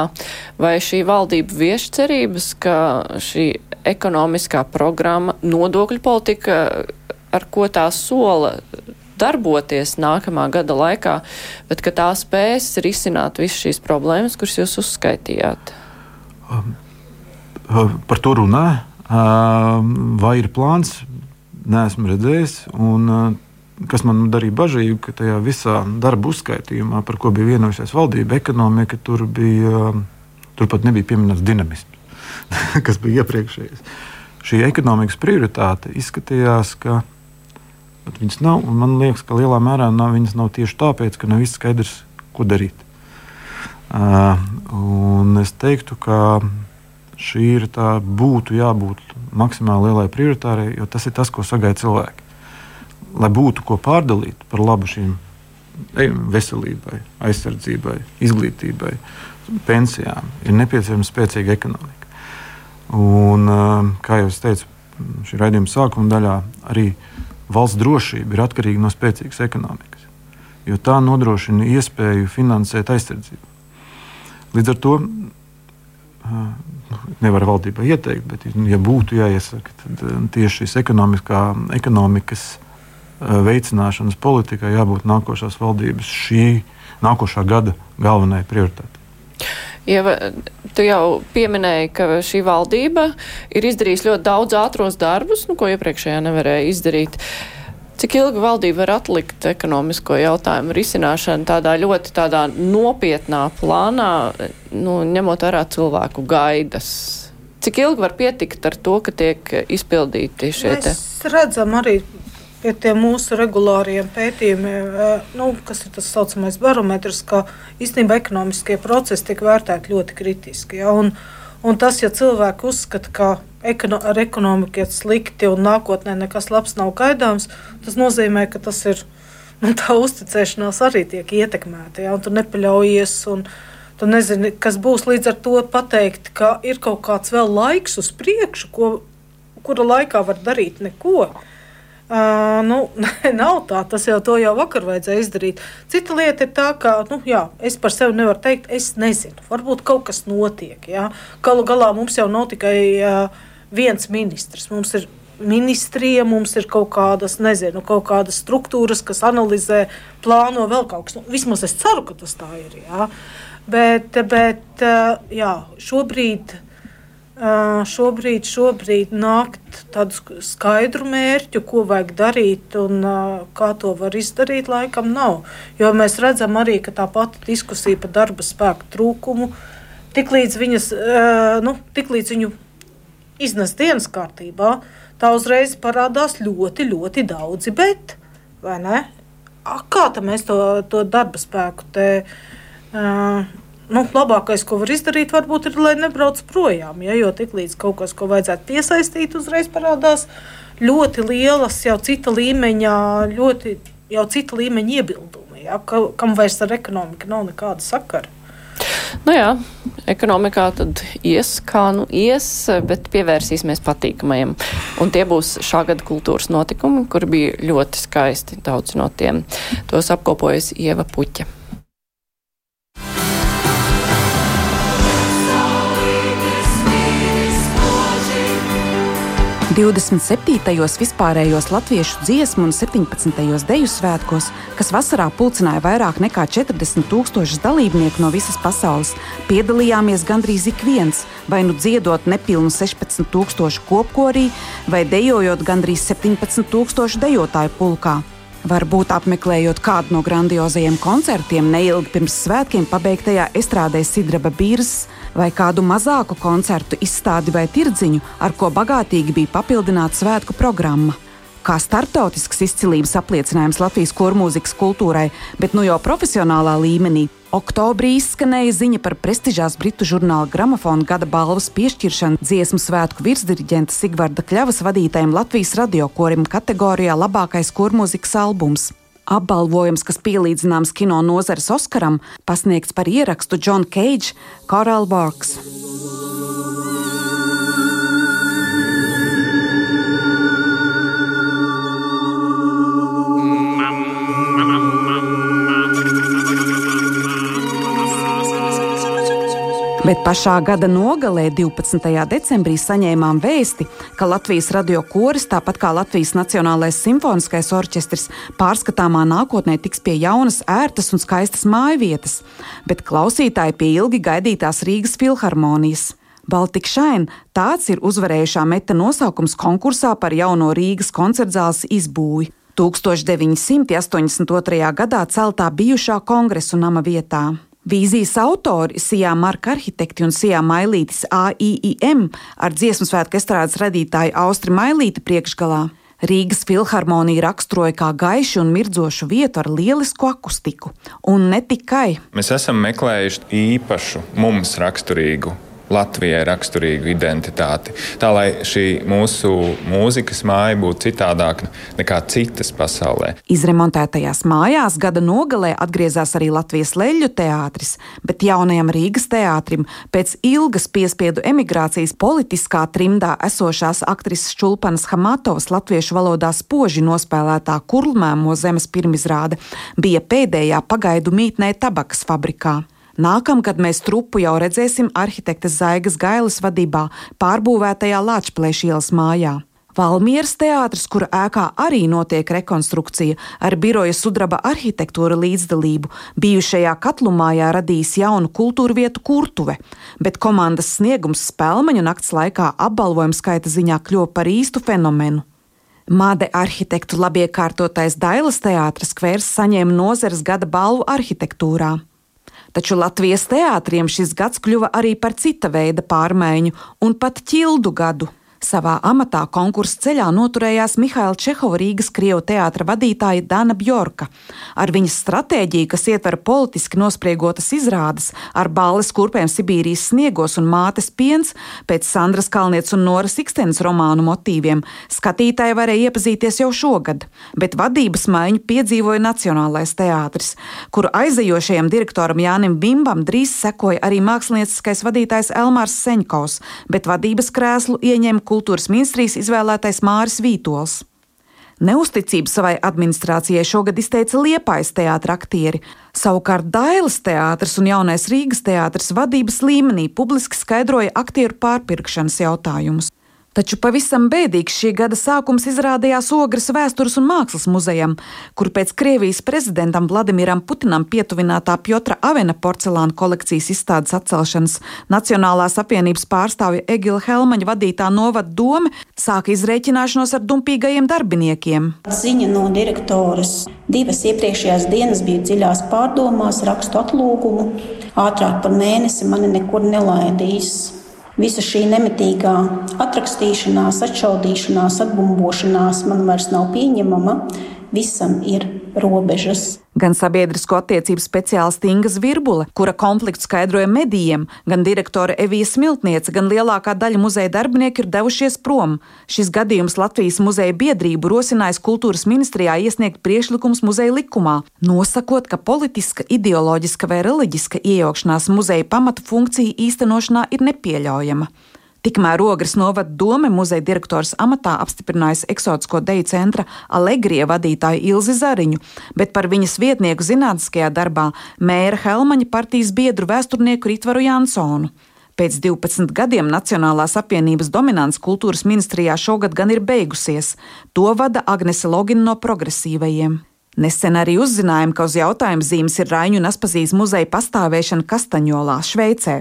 vai šī valdība vieš cerības, ka šī ekonomiskā programma, nodokļu politika, ar ko tā sola darboties nākamā gada laikā, bet ka tā spēs risināt visas šīs problēmas, kuras jūs uzskaitījāt? Um, uh, par to runā. Uh, vai ir plāns? Nē, esmu redzējis. Un, uh, kas man darīja bažīgu, ka tajā visā darba uzskaitījumā, par ko bija vienojusies valdība, ekonomika, tur, bija, tur pat nebija pieminēts dinamisms, kas bija iepriekšējais. Šī ekonomikas prioritāte izskatījās, ka viņas nav, man liekas, ka lielā mērā nav, viņas nav tieši tāpēc, ka nav viss skaidrs, ko darīt. Uh, es teiktu, ka šī ir tā, būtu jābūt maksimāli lielai prioritārai, jo tas ir tas, ko sagaida cilvēki lai būtu ko pārdalīt par labu šīm veselībai, aizsardzībai, izglītībai, pensijām, ir nepieciešama spēcīga ekonomika. Un, kā jau es teicu, šī raidījuma sākuma daļā arī valsts drošība ir atkarīga no spēcīgas ekonomikas, jo tā nodrošina iespēju finansēt aizsardzību. Līdz ar to nevar valdībai ieteikt, bet, ja būtu jāiesaka, tad tieši šīs ekonomikas veicināšanas politikai jābūt nākošās valdības šī nākošā gada galvenajai prioritātei. Ja tu jau pieminēji, ka šī valdība ir izdarījusi ļoti daudz ātros darbus, nu, ko iepriekšējā nevarēja izdarīt. Cik ilgi valdība var atlikt ekonomisko jautājumu risināšanu tādā ļoti tādā nopietnā plānā, nu, ņemot vērā cilvēku gaidas? Cik ilgi var pietikt ar to, ka tiek izpildīti šie te? Mēs redzam arī pie tiem mūsu regulāriem pētījumiem, nu, kas ir tas saucamais barometrs, ka īstenībā ekonomiskie procesi tiek vērtēti ļoti kritiski. Ja? Un, un tas, ja cilvēki uzskata, ka ekono, ar ekonomiku iet slikti un nākotnē nekas labs nav gaidāms, tas nozīmē, ka tas ir nu, tā uzticēšanās arī tiek ietekmēta. Ja? Un tu nepaļaujies. Un, Tu nezini, kas būs līdz ar to pateikt, ka ir kaut kāds vēl laiks uz priekšu, ko, kura laikā var darīt neko. Uh, Uh, nu, nav tā, tas jau to jau vakar vajadzēja izdarīt. Cita lieta ir tā, ka nu, jā, es par sevi nevaru teikt, es nezinu. Varbūt kaut kas notiek. Jā. Galu galā mums jau nav tikai uh, viens ministrs. Mums ir ministrija, mums ir kaut kādas, nezinu, kaut kādas struktūras, kas analizē, plāno vēl kaut kas. Nu, vismaz es ceru, ka tas tā ir. Jā. Bet, bet uh, jā, šobrīd šobrīd, šobrīd nākt tādu skaidru mērķu, ko vajag darīt un kā to var izdarīt, laikam nav. Jo mēs redzam arī, ka tā pati diskusija par darba spēku trūkumu, tiklīdz, viņas, nu, tiklīdz viņu iznes dienas kārtībā, tā uzreiz parādās ļoti, ļoti daudzi bet, vai ne? Kā mēs to, to darba spēku te, uh, nu, labākais, ko var izdarīt, varbūt ir, lai nebrauc projām. Ja, jo tiklīdz kaut kas, ko vajadzētu piesaistīt, uzreiz parādās ļoti lielas, jau cita līmeņa, ļoti, jau cita līmeņa iebildumi, ja, ka, kam vairs ar ekonomiku nav nekāda sakara. Nu jā, ekonomikā tad ies, kā nu ies, bet pievērsīsimies patīkamajiem. Un tie būs šā gada kultūras notikumi, kur bija ļoti skaisti daudz no tiem. Tos apkopojas Ieva Puķa. 27. vispārējos latviešu dziesmu un 17. deju svētkos, kas vasarā pulcināja vairāk nekā 40 tūkstošus dalībnieku no visas pasaules, piedalījāmies gandrīz ik viens, vai nu dziedot nepilnu 16 tūkstošu kopkorī, vai dejojot gandrīz 17 tūkstošu dejotāju pulkā. Varbūt apmeklējot kādu no grandiozajiem koncertiem neilgi pirms svētkiem pabeigtajā estrādē Sidraba Bīrzes vai kādu mazāku koncertu izstādi vai tirdziņu, ar ko bagātīgi bija papildināta svētku programma. Kā startautisks izcilības apliecinājums Latvijas kormūzikas kultūrai, bet nu jau profesionālā līmenī, Oktobrī izskanēja ziņa par prestižās britu žurnāla gramofona gada balvas piešķiršanu dziesmu svētku virsdiriģenta Sigvarda Kļavas vadītajam Latvijas radiokorim kategorijā labākais kormūzikas albums. Apbalvojums, kas pielīdzināms kino nozares Oskaram, pasniegts par ierakstu John Cage Coral Works. Bet pašā gada nogalē, 12. decembrī, saņēmām vēsti, ka Latvijas radio koris, tāpat kā Latvijas Nacionālais simfoniskais orķestris, pārskatāmā nākotnē tiks pie jaunas, ērtas un skaistas mājvietas, bet klausītāji pie ilgi gaidītās Rīgas filharmonijas. Baltika Šaina tāds ir uzvarējušā meta nosaukums konkursā par jauno Rīgas koncertzāles izbūvi. 1982. gadā celtā bijušā kongresu nama vietā. Vīzijas autori Sijā Marka arhitekti un Sijā Mailītis AIIM ar dziesmu svētku estrādes radītāju Austri Mailīti priekšgalā. Rīgas filharmonija raksturoja kā gaišu un mirdzošu vietu ar lielisku akustiku. Un ne tikai. Mēs esam meklējuši īpašu, mums raksturīgu Latvijai raksturīgu identitāti. Tā lai šī mūsu mūzikas māja būtu citādāka nekā citas pasaulē. Izremontētajās mājās gada nogalē atgriezās arī Latvijas leļu teātris, bet jaunajam Rīgas teātrim pēc ilgas piespiedu emigrācijas politiskā trimdā esošās aktrises Čulpanas Hamatovas latviešu valodā spoži nospēlētā kurlmēmo zemes pirmizrāde bija pēdējā pagaidu mītnē tabakas fabrikā. Nākamgad mēs trupu jau redzēsim arhitektes Zaigas Gailas vadībā pārbūvētajā Lāčplēša ielas mājā. Valmieras teātris, kura ēkā arī notiek rekonstrukcija, ar biroja sudraba arhitektūra līdzdalību, bijušajā katlumājā radījis jaunu kultūra vietu kurtuve, bet komandas sniegums spēlmeņu nakts laikā apbalvojumu skaita ziņā kļuva par īstu fenomenu. Māde arhitektu labiekārtotais Dailas teātris kvērs saņēma nozares gada balvu arhitektūrā. Taču Latvijas teātriem šis gads kļuva arī par cita veida pārmaiņu un pat ķildu gadu. Savā amatā konkursu ceļā noturējās Mihaila Čehova Rīgas Krievu teātra vadītāja Dana Bjorka. Ar viņas stratēģiju, kas ietver politiski nospriegotas izrādes ar balles kurpēm Sibīrijas sniegos un mātes piens, pēc Sandras Kalnietes un Noras Ikstenes romānu motīviem, skatītāji varēja iepazīties jau šogad, bet vadības maiņu piedzīvoja Nacionālais teātris, kuru aizejošajam direktoram Jānim Bimbam drīz sekoja arī mākslinieckais vadītājs Elmārs Seņkovs, bet vadības krēslu ieņēma kultūras ministrijas izvēlētais Māris Vītols. Neusticību savai administrācijai šogad izteica Liepais teātra aktieri. Savukārt Dailas teātris un Jaunais Rīgas teātris vadības līmenī publiski skaidroja aktieru pārpirkšanas jautājumus. Taču pavisam bēdīgs šī gada sākums izrādījās Ogres vēstures un mākslas muzejam, kur pēc Krievijas prezidentam Vladimiram Putinam pietuvinātā Piotra Avena porcelāna kolekcijas izstādes atcelšanas Nacionālās apvienības pārstāvja Egila Helmaņa vadītā novada doma sāka izrēķināšanos ar dumpīgajiem darbiniekiem. Ziņa no direktoras divas iepriekšējās dienas bija dziļās pārdomās, rakstu atlūgumu. Ātrāk par mēnesi mani nekur nelaidīs. Visa šī nemitīgā atrakstīšanās, atšaudīšanās, atbumbošanās man vairs nav pieņemama. Visam ir robežas. Gan sabiedrisko attiecību speciāliste Inga Zvirbule, kura konfliktu skaidroja medijiem, gan direktore Evija Smiltniece, gan lielākā daļa muzeja darbinieku ir devušies prom. Šis gadījums Latvijas muzeja biedrību rosinājis kultūras ministrijā iesniegt priekšlikums muzeja likumā, nosakot, ka politiska, ideoloģiska vai reliģiska iejaukšanās muzeja pamatu funkciju īstenošanā ir nepieļaujama. Tikmēr Ogres novada doma muzeja direktors amatā apstiprinājusi eksotisko deju centra Alegrija vadītāju Ilzi Zariņu, bet par viņas vietnieku zinātniskajā darbā mēra Helmaņa partijas biedru vēsturnieku Ritvaru Jansonu. Pēc 12 gadiem Nacionālās apvienības dominants kultūras ministrijā šogad gan ir beigusies. To vada Agnese Logina no progresīvajiem. Nesen arī uzzinājām, ka uz jautājuma zīmes ir Raņu un Aspazīs muzeja pastāvēšana Kastaņolā, Šveicē.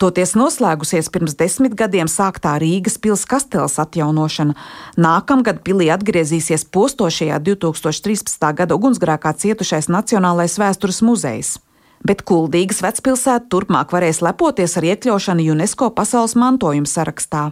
Toties noslēgusies pirms desmit gadiem sāktā Rīgas pils kasteles atjaunošana. Nākamgad pilī atgriezīsies postošajā 2013. gada ugunsgrēkā cietušais Nacionālais vēstures muzejs. Bet Kuldīgas vecpilsēta turpmāk varēs lepoties ar iekļaušanu UNESCO pasaules mantojuma sarakstā.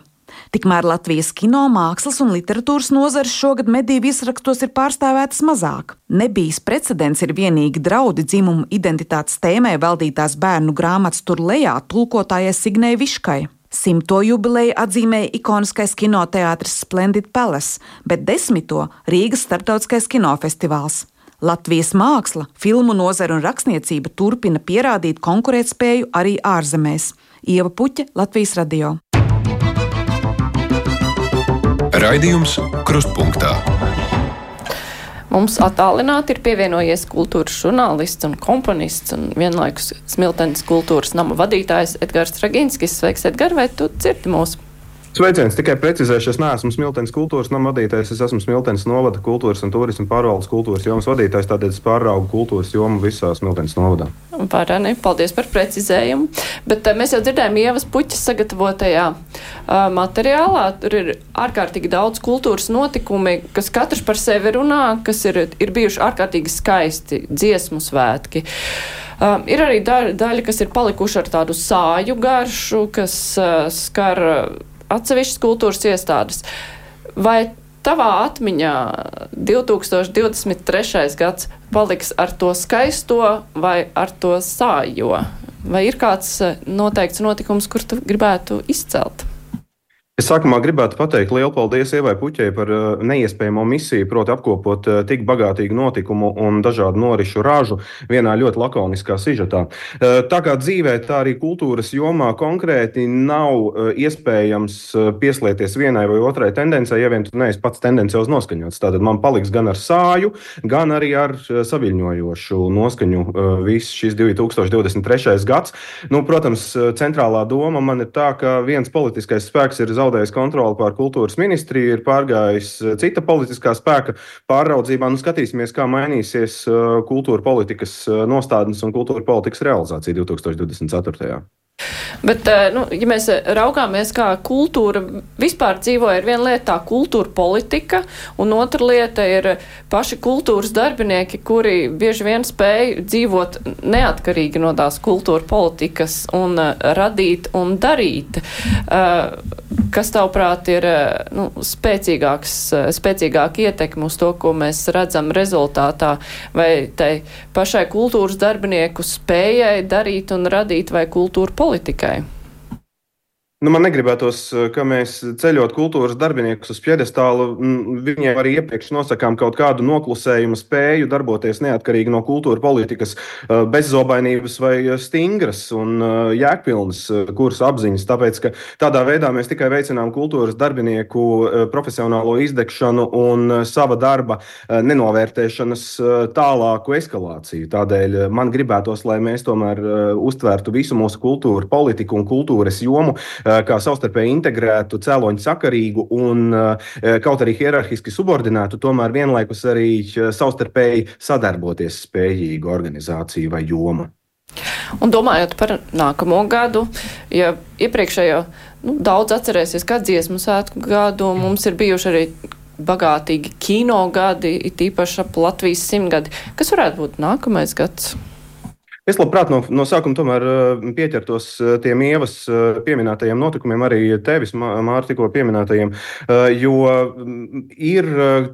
Tikmēr Latvijas kino, mākslas un literatūras nozares šogad mediju viesrakstos ir pārstāvētas mazāk. Nebijis precedents ir vienīgi draudi dzimumu identitātes tēmē veltītās bērnu grāmatas tur lejā tulkotājai Signē Viškai. Simto jubileju atzīmēja ikoniskais kinoteātris Splendid Palace, bet desmito Rīgas starptautiskais kinofestivāls. Latvijas māksla, filmu nozara un rakstniecība turpina pierādīt konkurētspēju arī ārzemēs. Ieva Puķa, Latvijas radio. Raidījums Krustpunktā. Mums attālināti ir pievienojies kultūras žurnālists un komponists un vienlaikus Smiltenes kultūras nama vadītājs Edgars Straginskis. Sveiks, Edgar, vai tu dzirdi mūsu? Sveiciens, tikai precizēšu, es neesmu Smiltenes kultūras nama vadītājs, es esmu Smiltenes novada kultūras un turisma pārvaldes kultūras jomas vadītājs, tādēļ es pāraugu kultūras jomu visā Smiltenes novadā. Pārēnē, paldies par precizējumu. Bet uh, mēs jau dzirdējām Ievas puķis sagatavotajā uh, materiālā. Tur ir ārkārtīgi daudz kultūras notikumi, kas katrs par sevi runā, kas ir, ir bijuši ārkārtīgi skaisti dziesmu svētki. Um, ir arī daļa, daļa, kas ir palikuši ar tādu sāju garšu, kas uh, skar. Uh, atsevišķas kultūras iestādes. Vai tavā atmiņā 2023. gads paliks ar to skaisto vai ar to sājo? Vai ir kāds eh, noteikts notikums, kur tu gribētu izcelt? Es sākumā gribētu pateikt lielu paldies Ievai Puķei par uh, neiespējamo misiju, proti, apkopot uh, tik bagātīgu notikumu un dažādu norišu rāžu vienā ļoti lakoniskā sižetā. Uh, tā kā dzīvē, tā arī kultūras jomā konkrēti nav iespējams pieslēgties vienai vai otrai tendencei, ja vien tu neesi pats tendenciāls noskaņots. Tātad man paliks gan ar sāju, gan arī ar saviļņojošu noskaņu viss šis 2023. gads. Nu, protams, centrālā doma man ir tā, ka viens politiskais spēks ir zaudējis zaudējis kontroli pār kultūras ministriju, ir pārgājis eh, cita politiskā spēka pāraudzībā. Nu, skatīsimies, kā mainīsies eh, kultūra politikas eh, nostādnes un kultūra politikas realizācija 2024. Bet, nu, ja mēs raugāmies, kā kultūra vispār dzīvo, ir viena lieta tā kultūra politika, un otra lieta ir paši kultūras darbinieki, kuri bieži vien spēj dzīvot neatkarīgi no tās kultūra politikas un radīt un darīt. Kas tavuprāt ir nu, spēcīgāks, spēcīgāk ietekmi uz to, ko mēs redzam rezultātā, vai tai pašai kultūras darbinieku spējai darīt un radīt vai kultūra politikai? Nu, man negribētos, eh, ka mēs ceļot kultūras darbiniekus uz piedestālu, viņiem arī iepriekš nosakām kaut kādu noklusējumu spēju darboties neatkarīgi no kultūra politikas, eh, bezzobainības vai stingras un eh, jēgpilnas kursa apziņas. Tāpēc, ka tādā veidā mēs tikai veicinām kultūras darbinieku profesionālo izdegšanu un sava darba nenovērtēšanas tālāku eskalāciju. Tādēļ man gribētos, lai mēs tomēr uztvērtu visu mūsu kultūru politiku un kultūras jomu Eh, kā savstarpēji integrētu, cēloņu sakarīgu un eh, kaut arī hierarhiski subordinētu, tomēr vienlaikus arī eh, savstarpēji sadarboties spējīgu organizāciju vai jomu. Un domājot par nākamo gadu, ja iepriekšējo nu, daudz atcerēsies, kā dziesmu svētku gadu, mums ir bijuši arī bagātīgi kino gadi, it īpaši ap Latvijas simtgadi. Kas varētu būt nākamais gads? Es labprāt no, no sākuma tomēr eh, pieķertos eh, tiem ievas eh, pieminētajiem notikumiem, arī tevis, Mārta, tikko pieminētajiem, jo mm, ir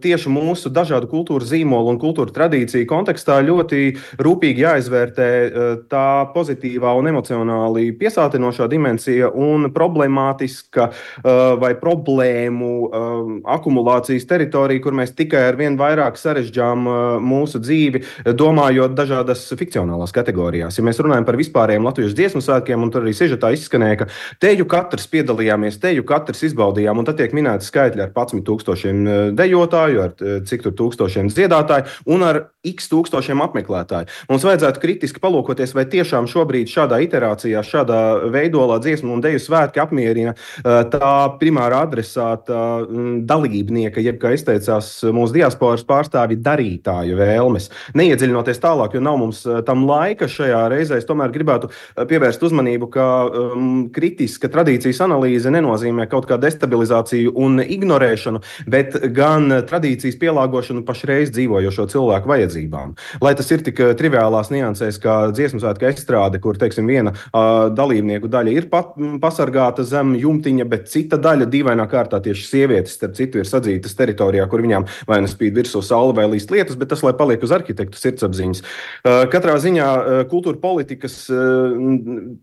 tieši mūsu dažādu kultūru zīmolu un kultūra tradīciju kontekstā ļoti rūpīgi jāizvērtē tā pozitīvā un emocionāli piesātinošā dimensija un problemātiska vai problēmu akumulācijas teritorija, kur mēs tikai ar vien vairāk sarežģām mūsu dzīvi, domājot dažādas fikcionālās kategorijas kategorijās. Ja mēs runājam par vispārējiem latviešu dziesmu svētkiem, un tur arī sižetā izskanēja, ka teju katrs piedalījāmies, teju katrs izbaudījām, un tad tiek minēti skaitļi ar 11,000 eh, dejotāju, ar eh, cik tur tūkstošiem dziedātāju un ar x tūkstošiem apmeklētāju. Mums vajadzētu kritiski palūkoties, vai tiešām šobrīd šādā iterācijā, šādā veidolā dziesmu un deju svētki apmierina eh, tā primāra adresāta dalībnieka, jeb, kā izteicās mūsu diasporas pārstāvji, darītāju vēlmes. Neiedziļinoties tālāk, jo nav mums tam laika šajā reizē es tomēr gribētu eh, pievērst uzmanību, ka um, kritiska tradīcijas analīze nenozīmē kaut kādu destabilizāciju un ignorēšanu, bet gan tradīcijas pielāgošanu pašreiz dzīvojošo cilvēku vajadzībām. Lai tas ir tik eh, triviālās niansēs, kā dziesmu svētku izstrāde, kur teiksim, viena uh, dalībnieku daļa ir pat, pasargāta zem jumtiņa, bet cita daļa dīvainā kārtā tieši sievietes, starp citu, ir sadzītas teritorijā, kur viņām vai nu spīd virsū saule vai līst lietus, bet tas lai paliek uz arhitektu sirdsapziņas. Uh, katrā ziņā uh, kultūra politikas eh,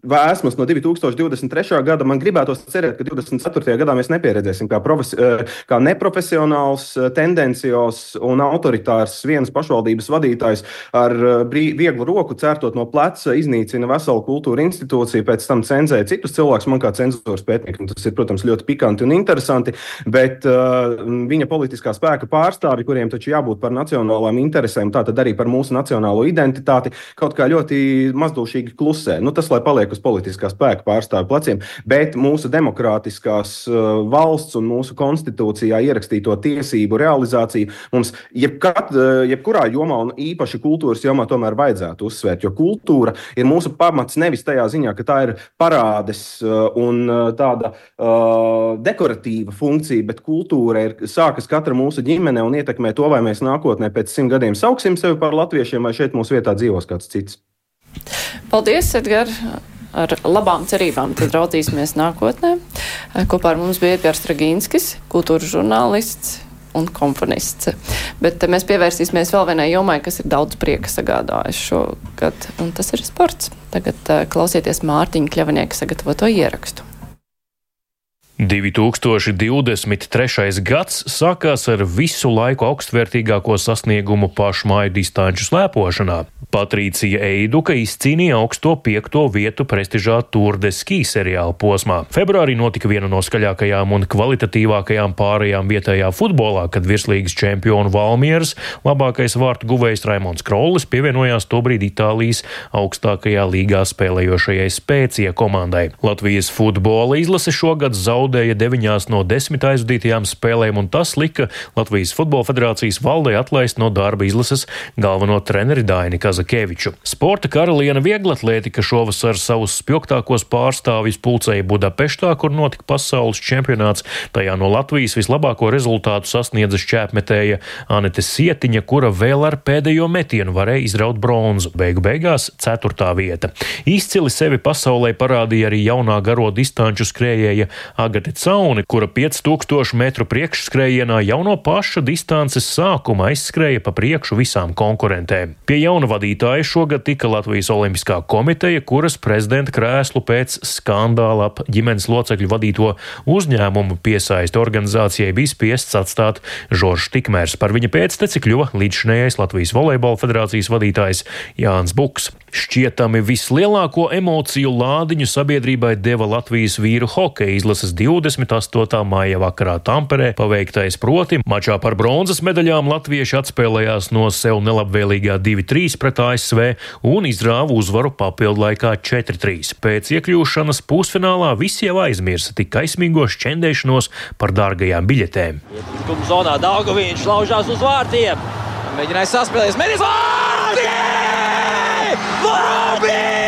vēsmas no 2023. gada. Man gribētos cerēt, ka 2024. gadā mēs nepieredzēsim kā, eh, kā neprofesionāls, eh, tendencios un autoritārs vienas pašvaldības vadītājs ar vieglu roku cērtot no pleca, iznīcina veselu kultūra institūciju, pēc tam cenzē citus cilvēkus. Man kā cenzūras pētniekam tas ir, protams, ļoti pikanti un interesanti, bet uh, viņa politiskā spēka pārstāvi, kuriem taču jābūt par nacionālām interesēm, tātad arī par mūsu nacionālo identitāti, kaut kā ļoti ļoti mazdūšīgi klusē. Nu, tas, lai paliek uz politiskā spēka pārstāvju pleciem, bet mūsu demokrātiskās uh, valsts un mūsu konstitūcijā ierakstīto tiesību realizāciju mums jebkat, uh, jebkurā jomā, un īpaši kultūras jomā, tomēr vajadzētu uzsvērt. Jo kultūra ir mūsu pamats nevis tajā ziņā, ka tā ir parādes uh, un tāda uh, dekoratīva funkcija, bet kultūra ir sākas katra mūsu ģimene un ietekmē to, vai mēs nākotnē pēc simt gadiem sauksim sevi par latviešiem, vai šeit mūsu vietā dzīvos kāds cits. Paldies, Edgars! Ar labām cerībām tad raudzīsimies nākotnē. Kopā ar mums bija Edgars Stragīnskis, kultūras žurnālists un komponists. Bet mēs pievērsīsimies vēl vienai jomai, kas ir daudz prieka sagādājis šogad, un tas ir sports. Tagad uh, klausieties Mārtiņa Kļavanieka sagatavoto ierakstu. 2023. gads sākās ar visu laiku augstvērtīgāko sasniegumu pašmāju distanču slēpošanā. Patricija Eiduka izcīnīja augsto piekto vietu prestižā Tour de Ski seriāla posmā. Februārī notika viena no skaļākajām un kvalitatīvākajām pārējām vietējā futbolā, kad virslīgas čempionu Valmieras labākais vārtu guvējs Raimons Krollis pievienojās tobrīd Itālijas augstākajā līgā spēlējošajai spēcija komandai. Latvijas futbola izlase šogad zaudēja zaudēja deviņās no desmit aizvadītajām spēlēm, un tas lika Latvijas Futbola federācijas valdei atlaist no darba izlases galveno treneri Daini. Kazakeviču. Sporta karaliene vieglatlētika šovasar savus spilgtākos pārstāvjus pulcēja Budapeštā, kur notika pasaules čempionāts. Tajā no Latvijas vislabāko rezultātu sasniedza šķēpmetēja Anete Sietiņa, kura vēl ar pēdējo metienu varēja izraut bronzu. Beigu beigās ceturtā vieta. Izcili sevi pasaulē parādīja arī jaunā garo distanču skrējēja Agate Cauni, kura 5000 metru priekšskrējienā jau no paša distances sākuma aizskrēja pa priekšu visām konkurentēm. Pie jauna vadītāja šogad tika Latvijas Olimpiskā komiteja, kuras prezidenta krēslu pēc skandāla ap ģimenes locekļu vadīto uzņēmumu piesaisti organizācijai bija spiests atstāt Žoržs Tikmērs. Par viņa pēcteci kļuva līdzšinējais Latvijas volejbola federācijas vadītājs Jānis Buks. Šķietami vislielāko emociju lādiņu sabiedrībai deva Latvijas vīru hokeja izlases 28. māja vakarā Tamperē paveiktais proti mačā par bronzas medaļām latvieši atspēlējās no sev nelabvēlīgā 2-3 pret ASV un izrāva uzvaru papildu laikā 4-3. Pēc iekļūšanas pusfinālā visi jau aizmirsa tik kaismīgo šķendēšanos par dārgajām biļetēm. Iekļūšanas zonā Daugovīns laužās uz vārtiem. Mēģināja saspēlēties Mēris Vārtiem! Robins!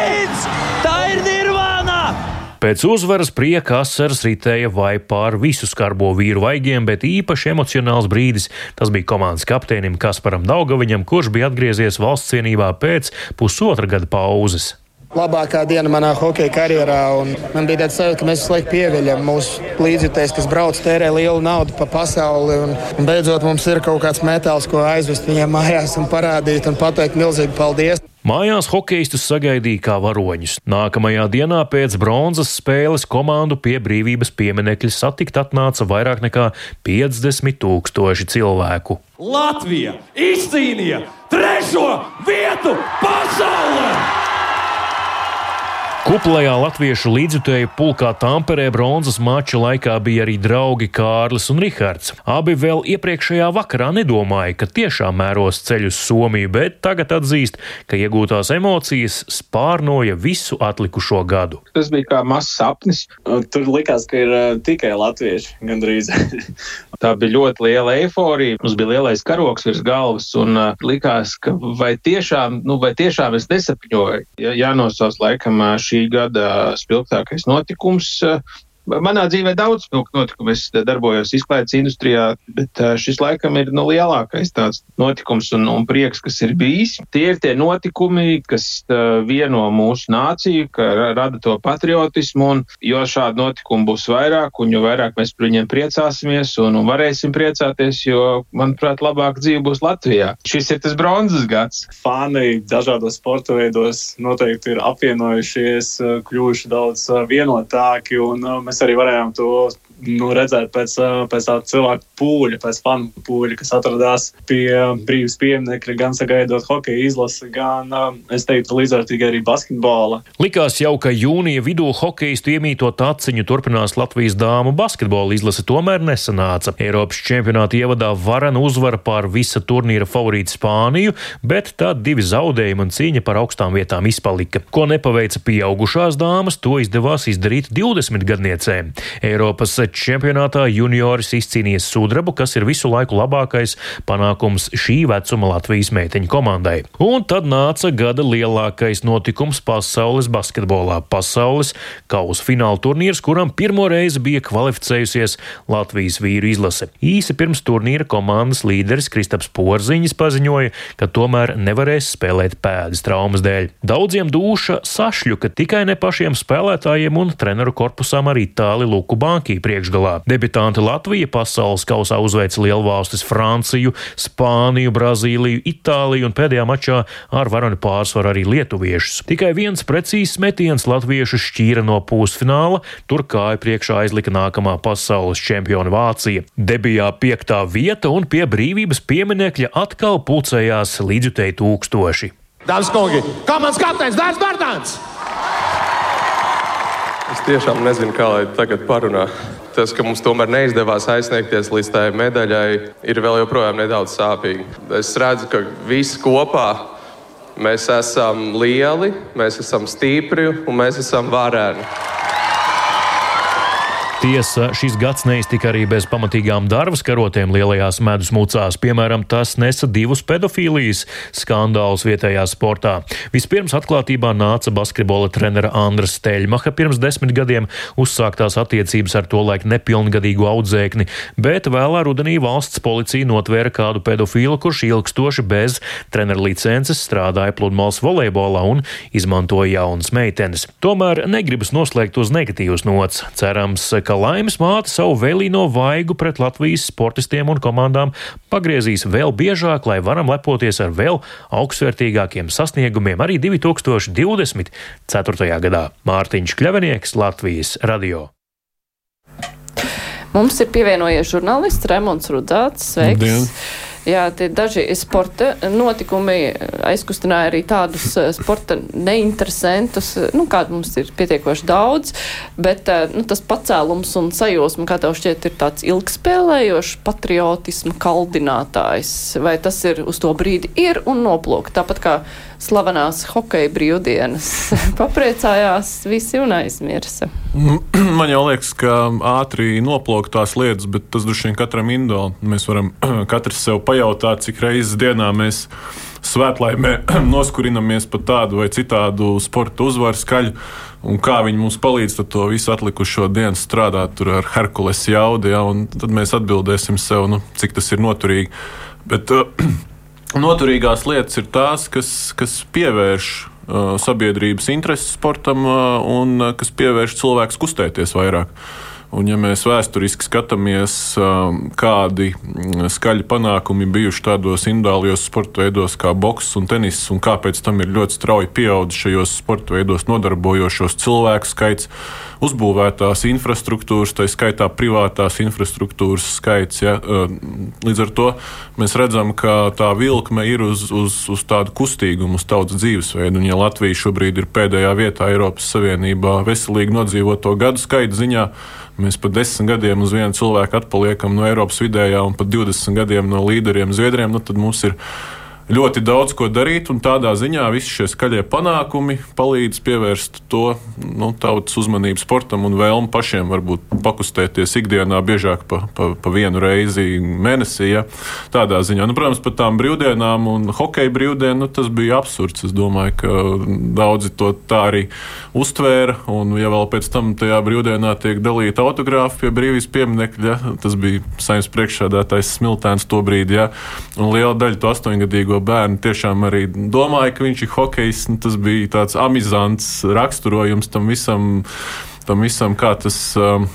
Pēc uzvaras prieka asaras ritēja vai pār visu skarbo vīru vaigiem, bet īpaši emocionāls brīdis tas bija komandas kapteinim Kasparam Daugaviņam, kurš bija atgriezies valsts cienībā pēc pusotra gada pauzes. Labākā diena manā hokeja karjerā. Man bija tāds sajūta, ka mēs visu laiku pieviļam mūsu līdzjutējus, kas brauc, tērē lielu naudu pa pasauli. Un, un beidzot mums ir kaut kāds metāls, ko aizvest viņiem mājās un parādīt un pateikt milzīgi paldies. Mājās hokeistus sagaidīja kā varoņus. Nākamajā dienā pēc bronzas spēles komandu pie brīvības pieminekļa satikt atnāca vairāk nekā 50 tūkstoši cilvēku. Latvija izcīnīja trešo vietu pasaulē! Kuplajā latviešu līdzjutēju pulkā Tamperē bronzas mača laikā bija arī draugi Kārlis un Rihards. Abi vēl iepriekšējā vakarā nedomāja, ka tiešām mēros ceļu uz Somiju, bet tagad atzīst, ka iegūtās emocijas spārnoja visu atlikušo gadu. Tas bija kā mazs sapnis. Tur likās, ka ir uh, tikai latvieši gandrīz. Tā bija ļoti liela eiforija. Mums bija lielais karoks virs galvas, un uh, likās, ka vai tiešām, nu, vai tiešām es nesapņoju. Ja, jānosauc laikam uh, šī gada spilgtākais notikums. Manā dzīvē daudz spilgtu notikumu. Es darbojos izklaides industrijā, bet šis laikam ir nu, lielākais tāds notikums un, un prieks, kas ir bijis. Tie ir tie notikumi, kas vieno mūsu nāciju, ka rada to patriotismu, un jo šādu notikumu būs vairāk, un jo vairāk mēs par viņiem priecāsimies un, un varēsim priecāties, jo, manuprāt, labāk dzīve būs Latvijā. Šis ir tas bronzas gads. Fani dažādos sporta veidos noteikti ir apvienojušies, kļuvuši daudz vienotāki, un mēs mēs arī varējām to nu, redzēt pēc, pēc tāda cilvēka pūļa, pēc fanu pūļa, kas atradās pie brīvības pieminiekļa, gan sagaidot hokeja izlasi, gan, es teiktu, līdzvērtīgi arī basketbola. Likās jau, ka jūnija vidū hokeistu iemītot aciņu turpinās Latvijas dāmu basketbola izlase, tomēr nesanāca. Eiropas čempionāta ievadā varena uzvara pār visa turnīra favorītu Spāniju, bet tad divi zaudējumi un cīņa par augstām vietām izpalika. Ko nepaveica pieaugušās dāmas, to izdevās izdarīt 20 gadniecēm. Eiropas čempionātā junioris izcīnījis sudrabu, kas ir visu laiku labākais panākums šī vecuma Latvijas meiteņu komandai. Un tad nāca gada lielākais notikums pasaules basketbolā - pasaules kausa fināla turnīrs, kuram pirmo reizi bija kvalificējusies Latvijas vīru izlase. Īsi pirms turnīra komandas līderis Kristaps Porziņš paziņoja, ka tomēr nevarēs spēlēt pēdas traumas dēļ. Daudziem dūša sašļuka tikai ne pašiem spēlētājiem un treneru korpusām arī tāli Luku Banki priekšgalā. Debitanti Latvija pasaules kausā uzveica lielvalstis Franciju, Spāniju, Brazīliju, Itāliju un pēdējā mačā ar varoni pārsvaru arī lietuviešus. Tikai viens precīzs metiens latviešu šķīra no pusfināla, tur kāja priekšā aizlika nākamā pasaules čempiona Vācija. Debijā piektā vieta un pie brīvības pieminekļa atkal pulcējās līdzjutēji tūkstoši. Dāmas un kungi, komandas kapteinis Dārns Bērtāns! Es tiešām nezinu, kā lai tagad parunā. Tas, ka mums tomēr neizdevās aizsniegties līdz tai medaļai, ir vēl joprojām nedaudz sāpīgi. Es redzu, ka visi kopā mēs esam lieli, mēs esam stipri un mēs esam vareni. Tiesa, šis gads neiztika arī bez pamatīgām darbas karotēm lielajās medus mucās. Piemēram, tas nesa divus pedofīlijas skandālus vietējā sportā. Vispirms atklātībā nāca basketbola trenera Andra Steļmaha pirms desmit gadiem uzsāktās attiecības ar to laiku nepilngadīgu audzēkni, bet vēlā rudenī valsts policija notvēra kādu pedofīlu, kurš ilgstoši bez trenera licences strādāja pludmales volejbolā un izmantoja jaunas meitenes. Tomēr negribas noslēgt uz negatīvas nots. Cerams, ka laimes māte savu vēlīno vaigu pret Latvijas sportistiem un komandām pagriezīs vēl biežāk, lai varam lepoties ar vēl augstvērtīgākiem sasniegumiem arī 2024. gadā. Mārtiņš Kļavinieks, Latvijas radio. Mums ir pievienojies žurnālists Remons Rudzāts. Sveiks! Dien. Jā, tie daži sporta notikumi aizkustināja arī tādus eh, sporta neinteresantus, nu, kādu mums ir pietiekoši daudz, bet eh, nu, tas pacēlums un sajūsma, kā tev šķiet, ir tāds ilgspēlējošs patriotisma kaldinātājs, vai tas ir uz to brīdi ir un noplūk, tāpat kā slavenās hokeja brīvdienas. Papriecājās visi un aizmirsa. Man jau liekas, ka ātri noplūk tās lietas, bet tas droši vien katram individuāli. Mēs varam katrs sev pajautāt, cik reizes dienā mēs svētlaimē noskurinamies par tādu vai citādu sporta uzvaru skaļu. Un kā viņi mums palīdz to visu atlikušo dienu strādāt ar Herkules jaudu, ja, tad mēs atbildēsim sev, nu, cik tas ir noturīgi. Bet, uh, Noturīgās lietas ir tās, kas, kas pievērš uh, sabiedrības intereses sportam uh, un uh, kas pievērš cilvēku kustēties vairāk. Un, ja mēs vēsturiski skatāmies, um, kādi mm, skaļi panākumi bijuši tādos individuālajos sporta veidos kā boks un tenis, un kāpēc tam ir ļoti strauji pieaudzis šajos sporta veidos nodarbojošos cilvēku skaits, uzbūvētās infrastruktūras, tā skaitā privātās infrastruktūras skaits. Ja? Uh, līdz ar to mēs redzam, ka tā vilkme ir uz, uz, uz tādu kustīgumu, uz tautas dzīvesveidu. Un, ja Latvija šobrīd ir pēdējā vietā Eiropas Savienībā veselīgi nodzīvoto gadu skaitu ziņā, Mēs pat desmit gadiem uz vienu cilvēku atpaliekam no Eiropas vidējā un pat 20 gadiem no līderiem Zviedriem. Nu, tad mums ir ļoti daudz ko darīt, un tādā ziņā visi šie skaļie panākumi palīdz pievērst to nu, tautas uzmanību sportam un vēlmu pašiem varbūt pakustēties ikdienā biežāk pa, pa, pa vienu reizi mēnesī. Ja? Tādā ziņā, nu, protams, par tām brīvdienām un hokeja brīvdienu nu, tas bija absurds. Es domāju, ka daudzi to tā arī uztvēra, un ja vēl pēc tam tajā brīvdienā tiek dalīta autogrāfi pie brīvības pieminekļa, ja? tas bija saimnes priekšsēdētājs Smiltēns to brīdi, ja? un liela daļa to astoņgadīgo jo bērni tiešām arī domāja, ka viņš ir hokejs. Tas bija tāds amizants raksturojums tam visam, tam visam kā tas. Um,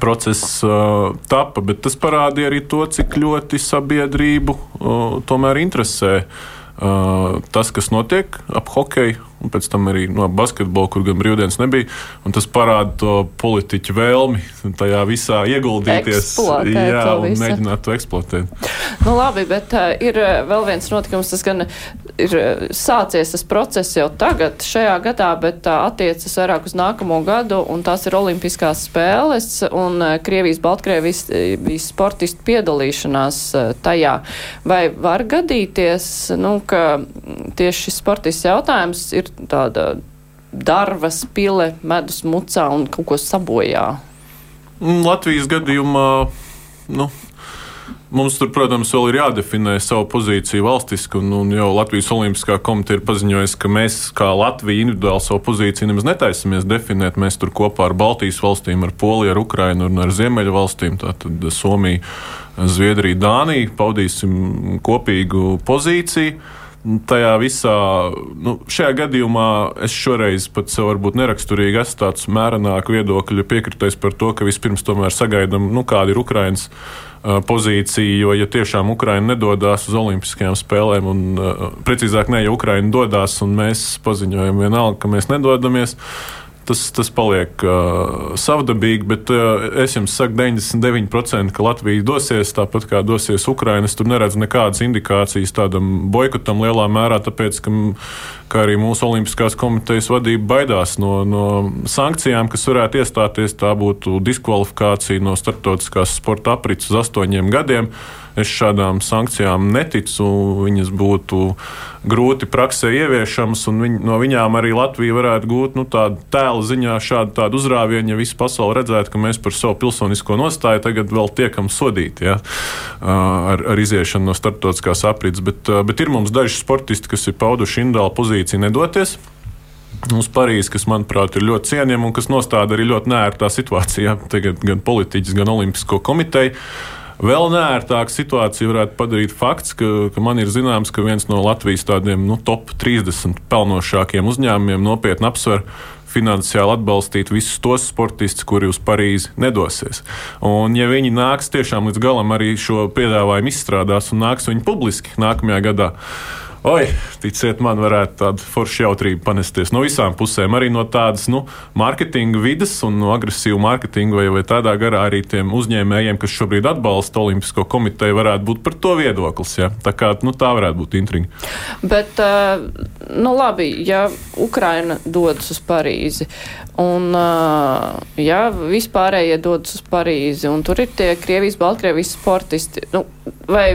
process uh, tapa, bet tas parādīja arī to, cik ļoti sabiedrību uh, tomēr interesē uh, tas, kas notiek ap hokeju un pēc tam arī no basketbola, kur gan brīvdienas nebija. Tas parāda to politiķu vēlmi tajā visā ieguldīties, jā, un visu. mēģināt to eksploatēt. Nu, labi, bet uh, ir vēl viens notikums, tas gan ir uh, sācies tas process jau tagad, šajā gadā, bet uh, attiecas vairāk uz nākamo gadu, un tās ir Olimpiskās spēles un uh, Krievijas, Baltkrievijas sportistu piedalīšanās tajā. Vai var gadīties, nu, ka tieši šis sportists jautājums ir tāda darvas pile medus mucā un kaut ko sabojā? Mm, Latvijas gadījumā, nu, Mums tur, protams, vēl ir jādefinē savu pozīciju valstiski, un, un jau Latvijas Olimpiskā komiteja ir paziņojusi, ka mēs, kā Latvija, individuāli savu pozīciju nemaz netaisamies definēt. Mēs tur kopā ar Baltijas valstīm, ar Poliju, ar Ukrainu un ar Ziemeļu valstīm, tātad Somiju, Zviedriju, Dāniju, paudīsim kopīgu pozīciju tajā visā, nu, šajā gadījumā es šoreiz pat sev varbūt neraksturīgi esmu tāds mērenāk viedokļu piekritais par to, ka vispirms tomēr sagaidām, nu, kāda ir Ukrainas pozīcija, jo, ja tiešām Ukraina nedodas uz Olimpiskajām spēlēm, un precīzāk, ne, ja Ukraina dodas un mēs paziņojam vienalga, ka mēs nedodamies, tas, tas paliek uh, savdabīgi, bet uh, es jums saku, 99% ka Latvija dosies tāpat kā dosies Ukraina. Es tur neredzu nekādas indikācijas tādam boikotam lielā mērā, tāpēc, ka kā arī mūsu Olimpiskās komitejas vadība baidās no, no sankcijām, kas varētu iestāties. Tā būtu diskvalifikācija no starptautiskās sporta aprits uz astoņiem gadiem. Es šādām sankcijām neticu. Viņas būtu grūti praksē ieviešamas, un viņ, no viņām arī Latvija varētu gūt nu, tādu tēlu ziņā šādu, tādu uzrāvienu, ja visa pasaule redzētu, ka mēs par savu pilsonisko nostāju tagad vēl tiekam sodīti ja, ar, ar iziešanu no starptautiskās aprits. Bet, bet ir mums daži sportisti, kas ir pauduši indālu pozīciju nedoties uz Parīzi, kas, manuprāt, ir ļoti cienījama un kas nostāda arī ļoti nērtā situācijā. Tagad gan politiķis, gan Olimpisko komiteju. Vēl nērtāku situāciju varētu padarīt fakts, ka, ka man ir zināms, ka viens no Latvijas tādiem nu, top 30 pelnošākiem uzņēmumiem nopietni apsver finansiāli atbalstīt visus tos sportistus, kuri uz Parīzi nedosies. Un, ja viņi nāks tiešām līdz galam arī šo piedāvājumu izstrādās un nāks viņi publiski nākamajā gadā, Oi, ticiet man, varētu tāda forša jautrība panesties no visām pusēm. Arī no tādas nu, mārketinga vidas un no agresīva mārketinga vai, vai tādā garā arī tiem uzņēmējiem, kas šobrīd atbalsta Olimpisko komiteju, varētu būt par to viedoklis. Ja? Tā, kā, nu, tā varētu būt intriga. Bet, nu labi, ja Ukraina dodas uz Parīzi un ja vispārējie dodas uz Parīzi un tur ir tie Krievijas, Baltkrievijas sportisti, nu, vai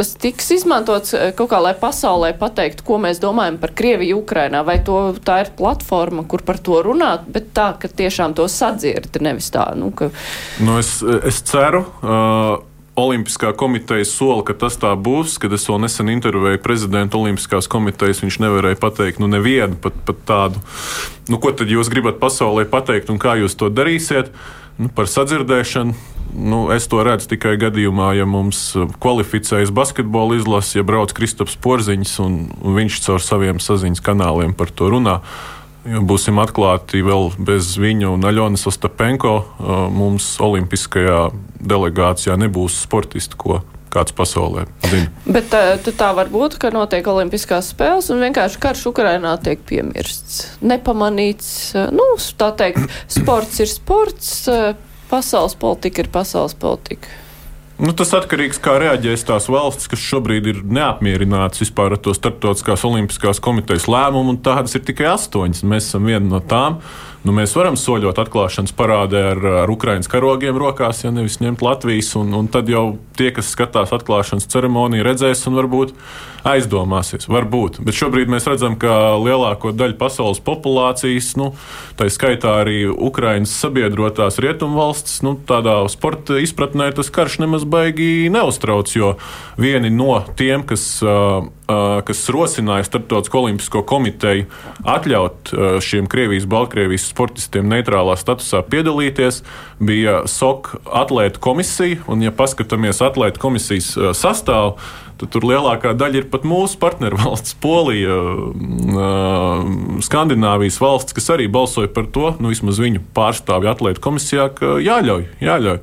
tas tiks izmantots eh, kaut kā, lai pasaulē pateiktu, ko mēs domājam par Krieviju Ukrainā, vai to, tā ir platforma, kur par to runāt, bet tā, ka tiešām to sadzird, nevis tā, nu, ka. Nu, es, es ceru. Uh... Olimpiskā komiteja sola, ka tas tā būs. Kad es vēl nesen intervēju prezidentu Olimpiskās komitejas, viņš nevarēja pateikt, nu, nevienu pat, pat tādu, nu, ko tad jūs gribat pasaulē pateikt un kā jūs to darīsiet. Nu, par sadzirdēšanu Nu, es to redzu tikai gadījumā, ja mums uh, kvalificējas basketbola izlase, ja brauc Kristaps Porziņš un, un viņš caur saviem saziņas kanāliem par to runā. Ja būsim atklāti vēl bez viņa un Aļonas Ostapenko. Uh, mums Olimpiskajā delegācijā nebūs sportisti, ko kāds pasaulē zina. Bet tā, uh, tā var būt, ka notiek Olimpiskās spēles un vienkārši karš Ukrainā tiek piemirsts. Nepamanīts, nu, tā teikt, sports ir sports pasaules politika ir pasaules politika. Nu, tas atkarīgs no tā, kā reaģēs tās valstis, kas šobrīd ir neapmierinātas vispār ar to starptautiskās olimpiskās komitejas lēmumu, un tādas ir tikai astoņas. Mēs esam viena no tām. Nu, mēs varam soļot atklāšanas parādē ar, ar Ukraiņas karogiem rokās, ja nevis ņemt Latvijas. Un, un tad jau tie, kas skatās atklāšanas ceremoniju, redzēs un varbūt aizdomāsies. Varbūt. Bet šobrīd mēs redzam, ka lielāko daļu pasaules populācijas, nu, tā skaitā arī Ukraiņas sabiedrotās rietumvalstis, nu, tādā sporta izpratnē tas karš nemaz baigi neuztrauc. Jo vieni no tiem, kas, kas rosināja Startautisko olimpisko komiteju atļaut šiem Krievijas, Baltkrievijas sportistiem neitrālā statusā piedalīties, bija SOK atlētu komisija. Un, ja paskatāmies atlētu komisijas sastāvu, tad tur lielākā daļa ir pat mūsu partnervalsts, Polija, Skandināvijas valsts, kas arī balsoja par to, nu, vismaz viņu pārstāvju atlētu komisijā, ka jāļauj, jāļauj.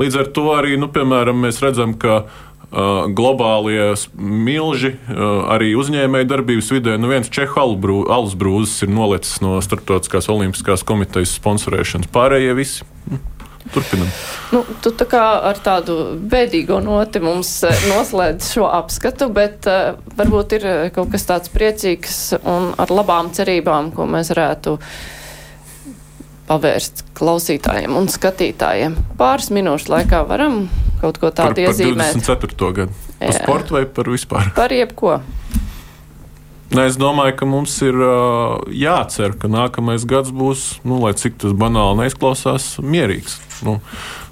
Līdz ar to arī, nu, piemēram, mēs redzam, ka globālie milži, uh, arī uzņēmēju darbības vidē. Nu viens čehu alus brūzis ir nolicis no Startautiskās olimpiskās komitejas sponsorēšanas. Pārējie visi. Hm. Turpinam. Nu, tu tā kā ar tādu bēdīgo noti mums eh, noslēdz šo apskatu, bet uh, varbūt ir eh, kaut kas tāds priecīgs un ar labām cerībām, ko mēs varētu pavērst klausītājiem un skatītājiem. Pāris minūšu laikā varam kaut ko tādu par, iezīmēt. Par 24. gadu. Par sportu vai par vispār? Par jebko. Ne, es domāju, ka mums ir uh, jācer, ka nākamais gads būs, nu, lai cik tas banāli neizklausās, mierīgs nu,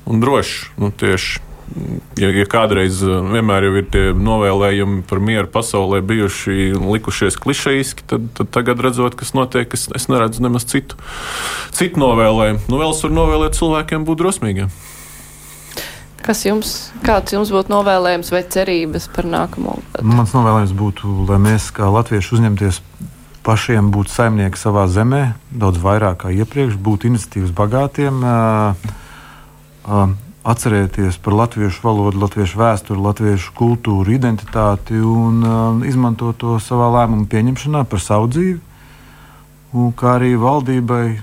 un drošs. Nu, tieši ja, ja kādreiz vienmēr ir tie novēlējumi par mieru pasaulē bijuši likušies klišejiski, tad, tad tagad redzot, kas notiek, es, es neredzu nemaz citu, citu novēlējumu. Nu, vēl es varu novēlēt cilvēkiem būt drosmīgiem. Kas jums, kāds jums būtu novēlējums vai cerības par nākamo gadu? Mans novēlējums būtu, lai mēs kā latvieši uzņemties pašiem būt saimnieki savā zemē, daudz vairāk kā iepriekš, būt iniciatīvas bagātiem, atcerēties par latviešu valodu, latviešu vēsturi, latviešu kultūru, identitāti un izmantot to savā lēmumu pieņemšanā par savu dzīvi. Un kā arī valdībai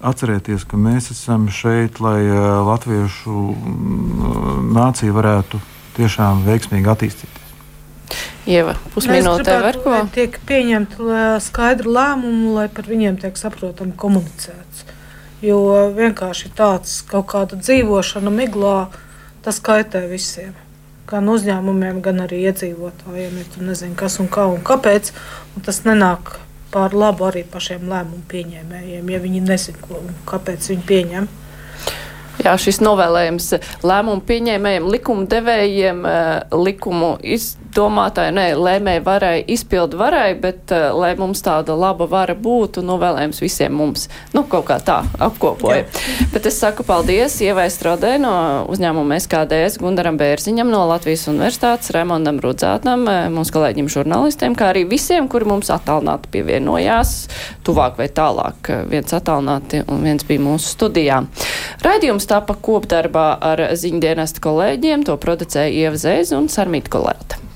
atcerēties, ka mēs esam šeit, lai eh, latviešu mm, nācija varētu tiešām veiksmīgi attīstīties. Ieva, pusminūtē var ko? Tiek pieņemta skaidra lēmuma, lai par viņiem tiek saprotami komunicēts. Jo vienkārši tāds kaut kāda dzīvošana miglā, tas kaitē visiem. Gan uzņēmumiem, gan arī iedzīvotājiem. Ja tu nezini, kas un kā un kāpēc, un tas nenāk pār labu arī pašiem lēmumu pieņēmējiem, ja viņi nezina, ko un kāpēc viņi pieņem. Jā, šis novēlējums lēmumu pieņēmējiem, likumdevējiem, likumu iz, domātāji, nē, lēmēji varai, izpildu varai, bet uh, lai mums tāda laba vara būtu, novēlējums visiem mums. Nu, kaut kā tā apkopoja. Jā. Bet es saku paldies Ievai Strodē no uzņēmuma SKDS, Gundaram Bērziņam no Latvijas Universitātes, Raimondam Rudzātnam, eh, mūsu kolēģim žurnālistiem, kā arī visiem, kuri mums attālināti pievienojās, tuvāk vai tālāk. Viens attālināti un viens bija mūsu studijā. Raidījums tapa kopdarbā ar ziņdienestu kolēģiem, to producēja Ieva Zēze un Sarmīta Kolēta.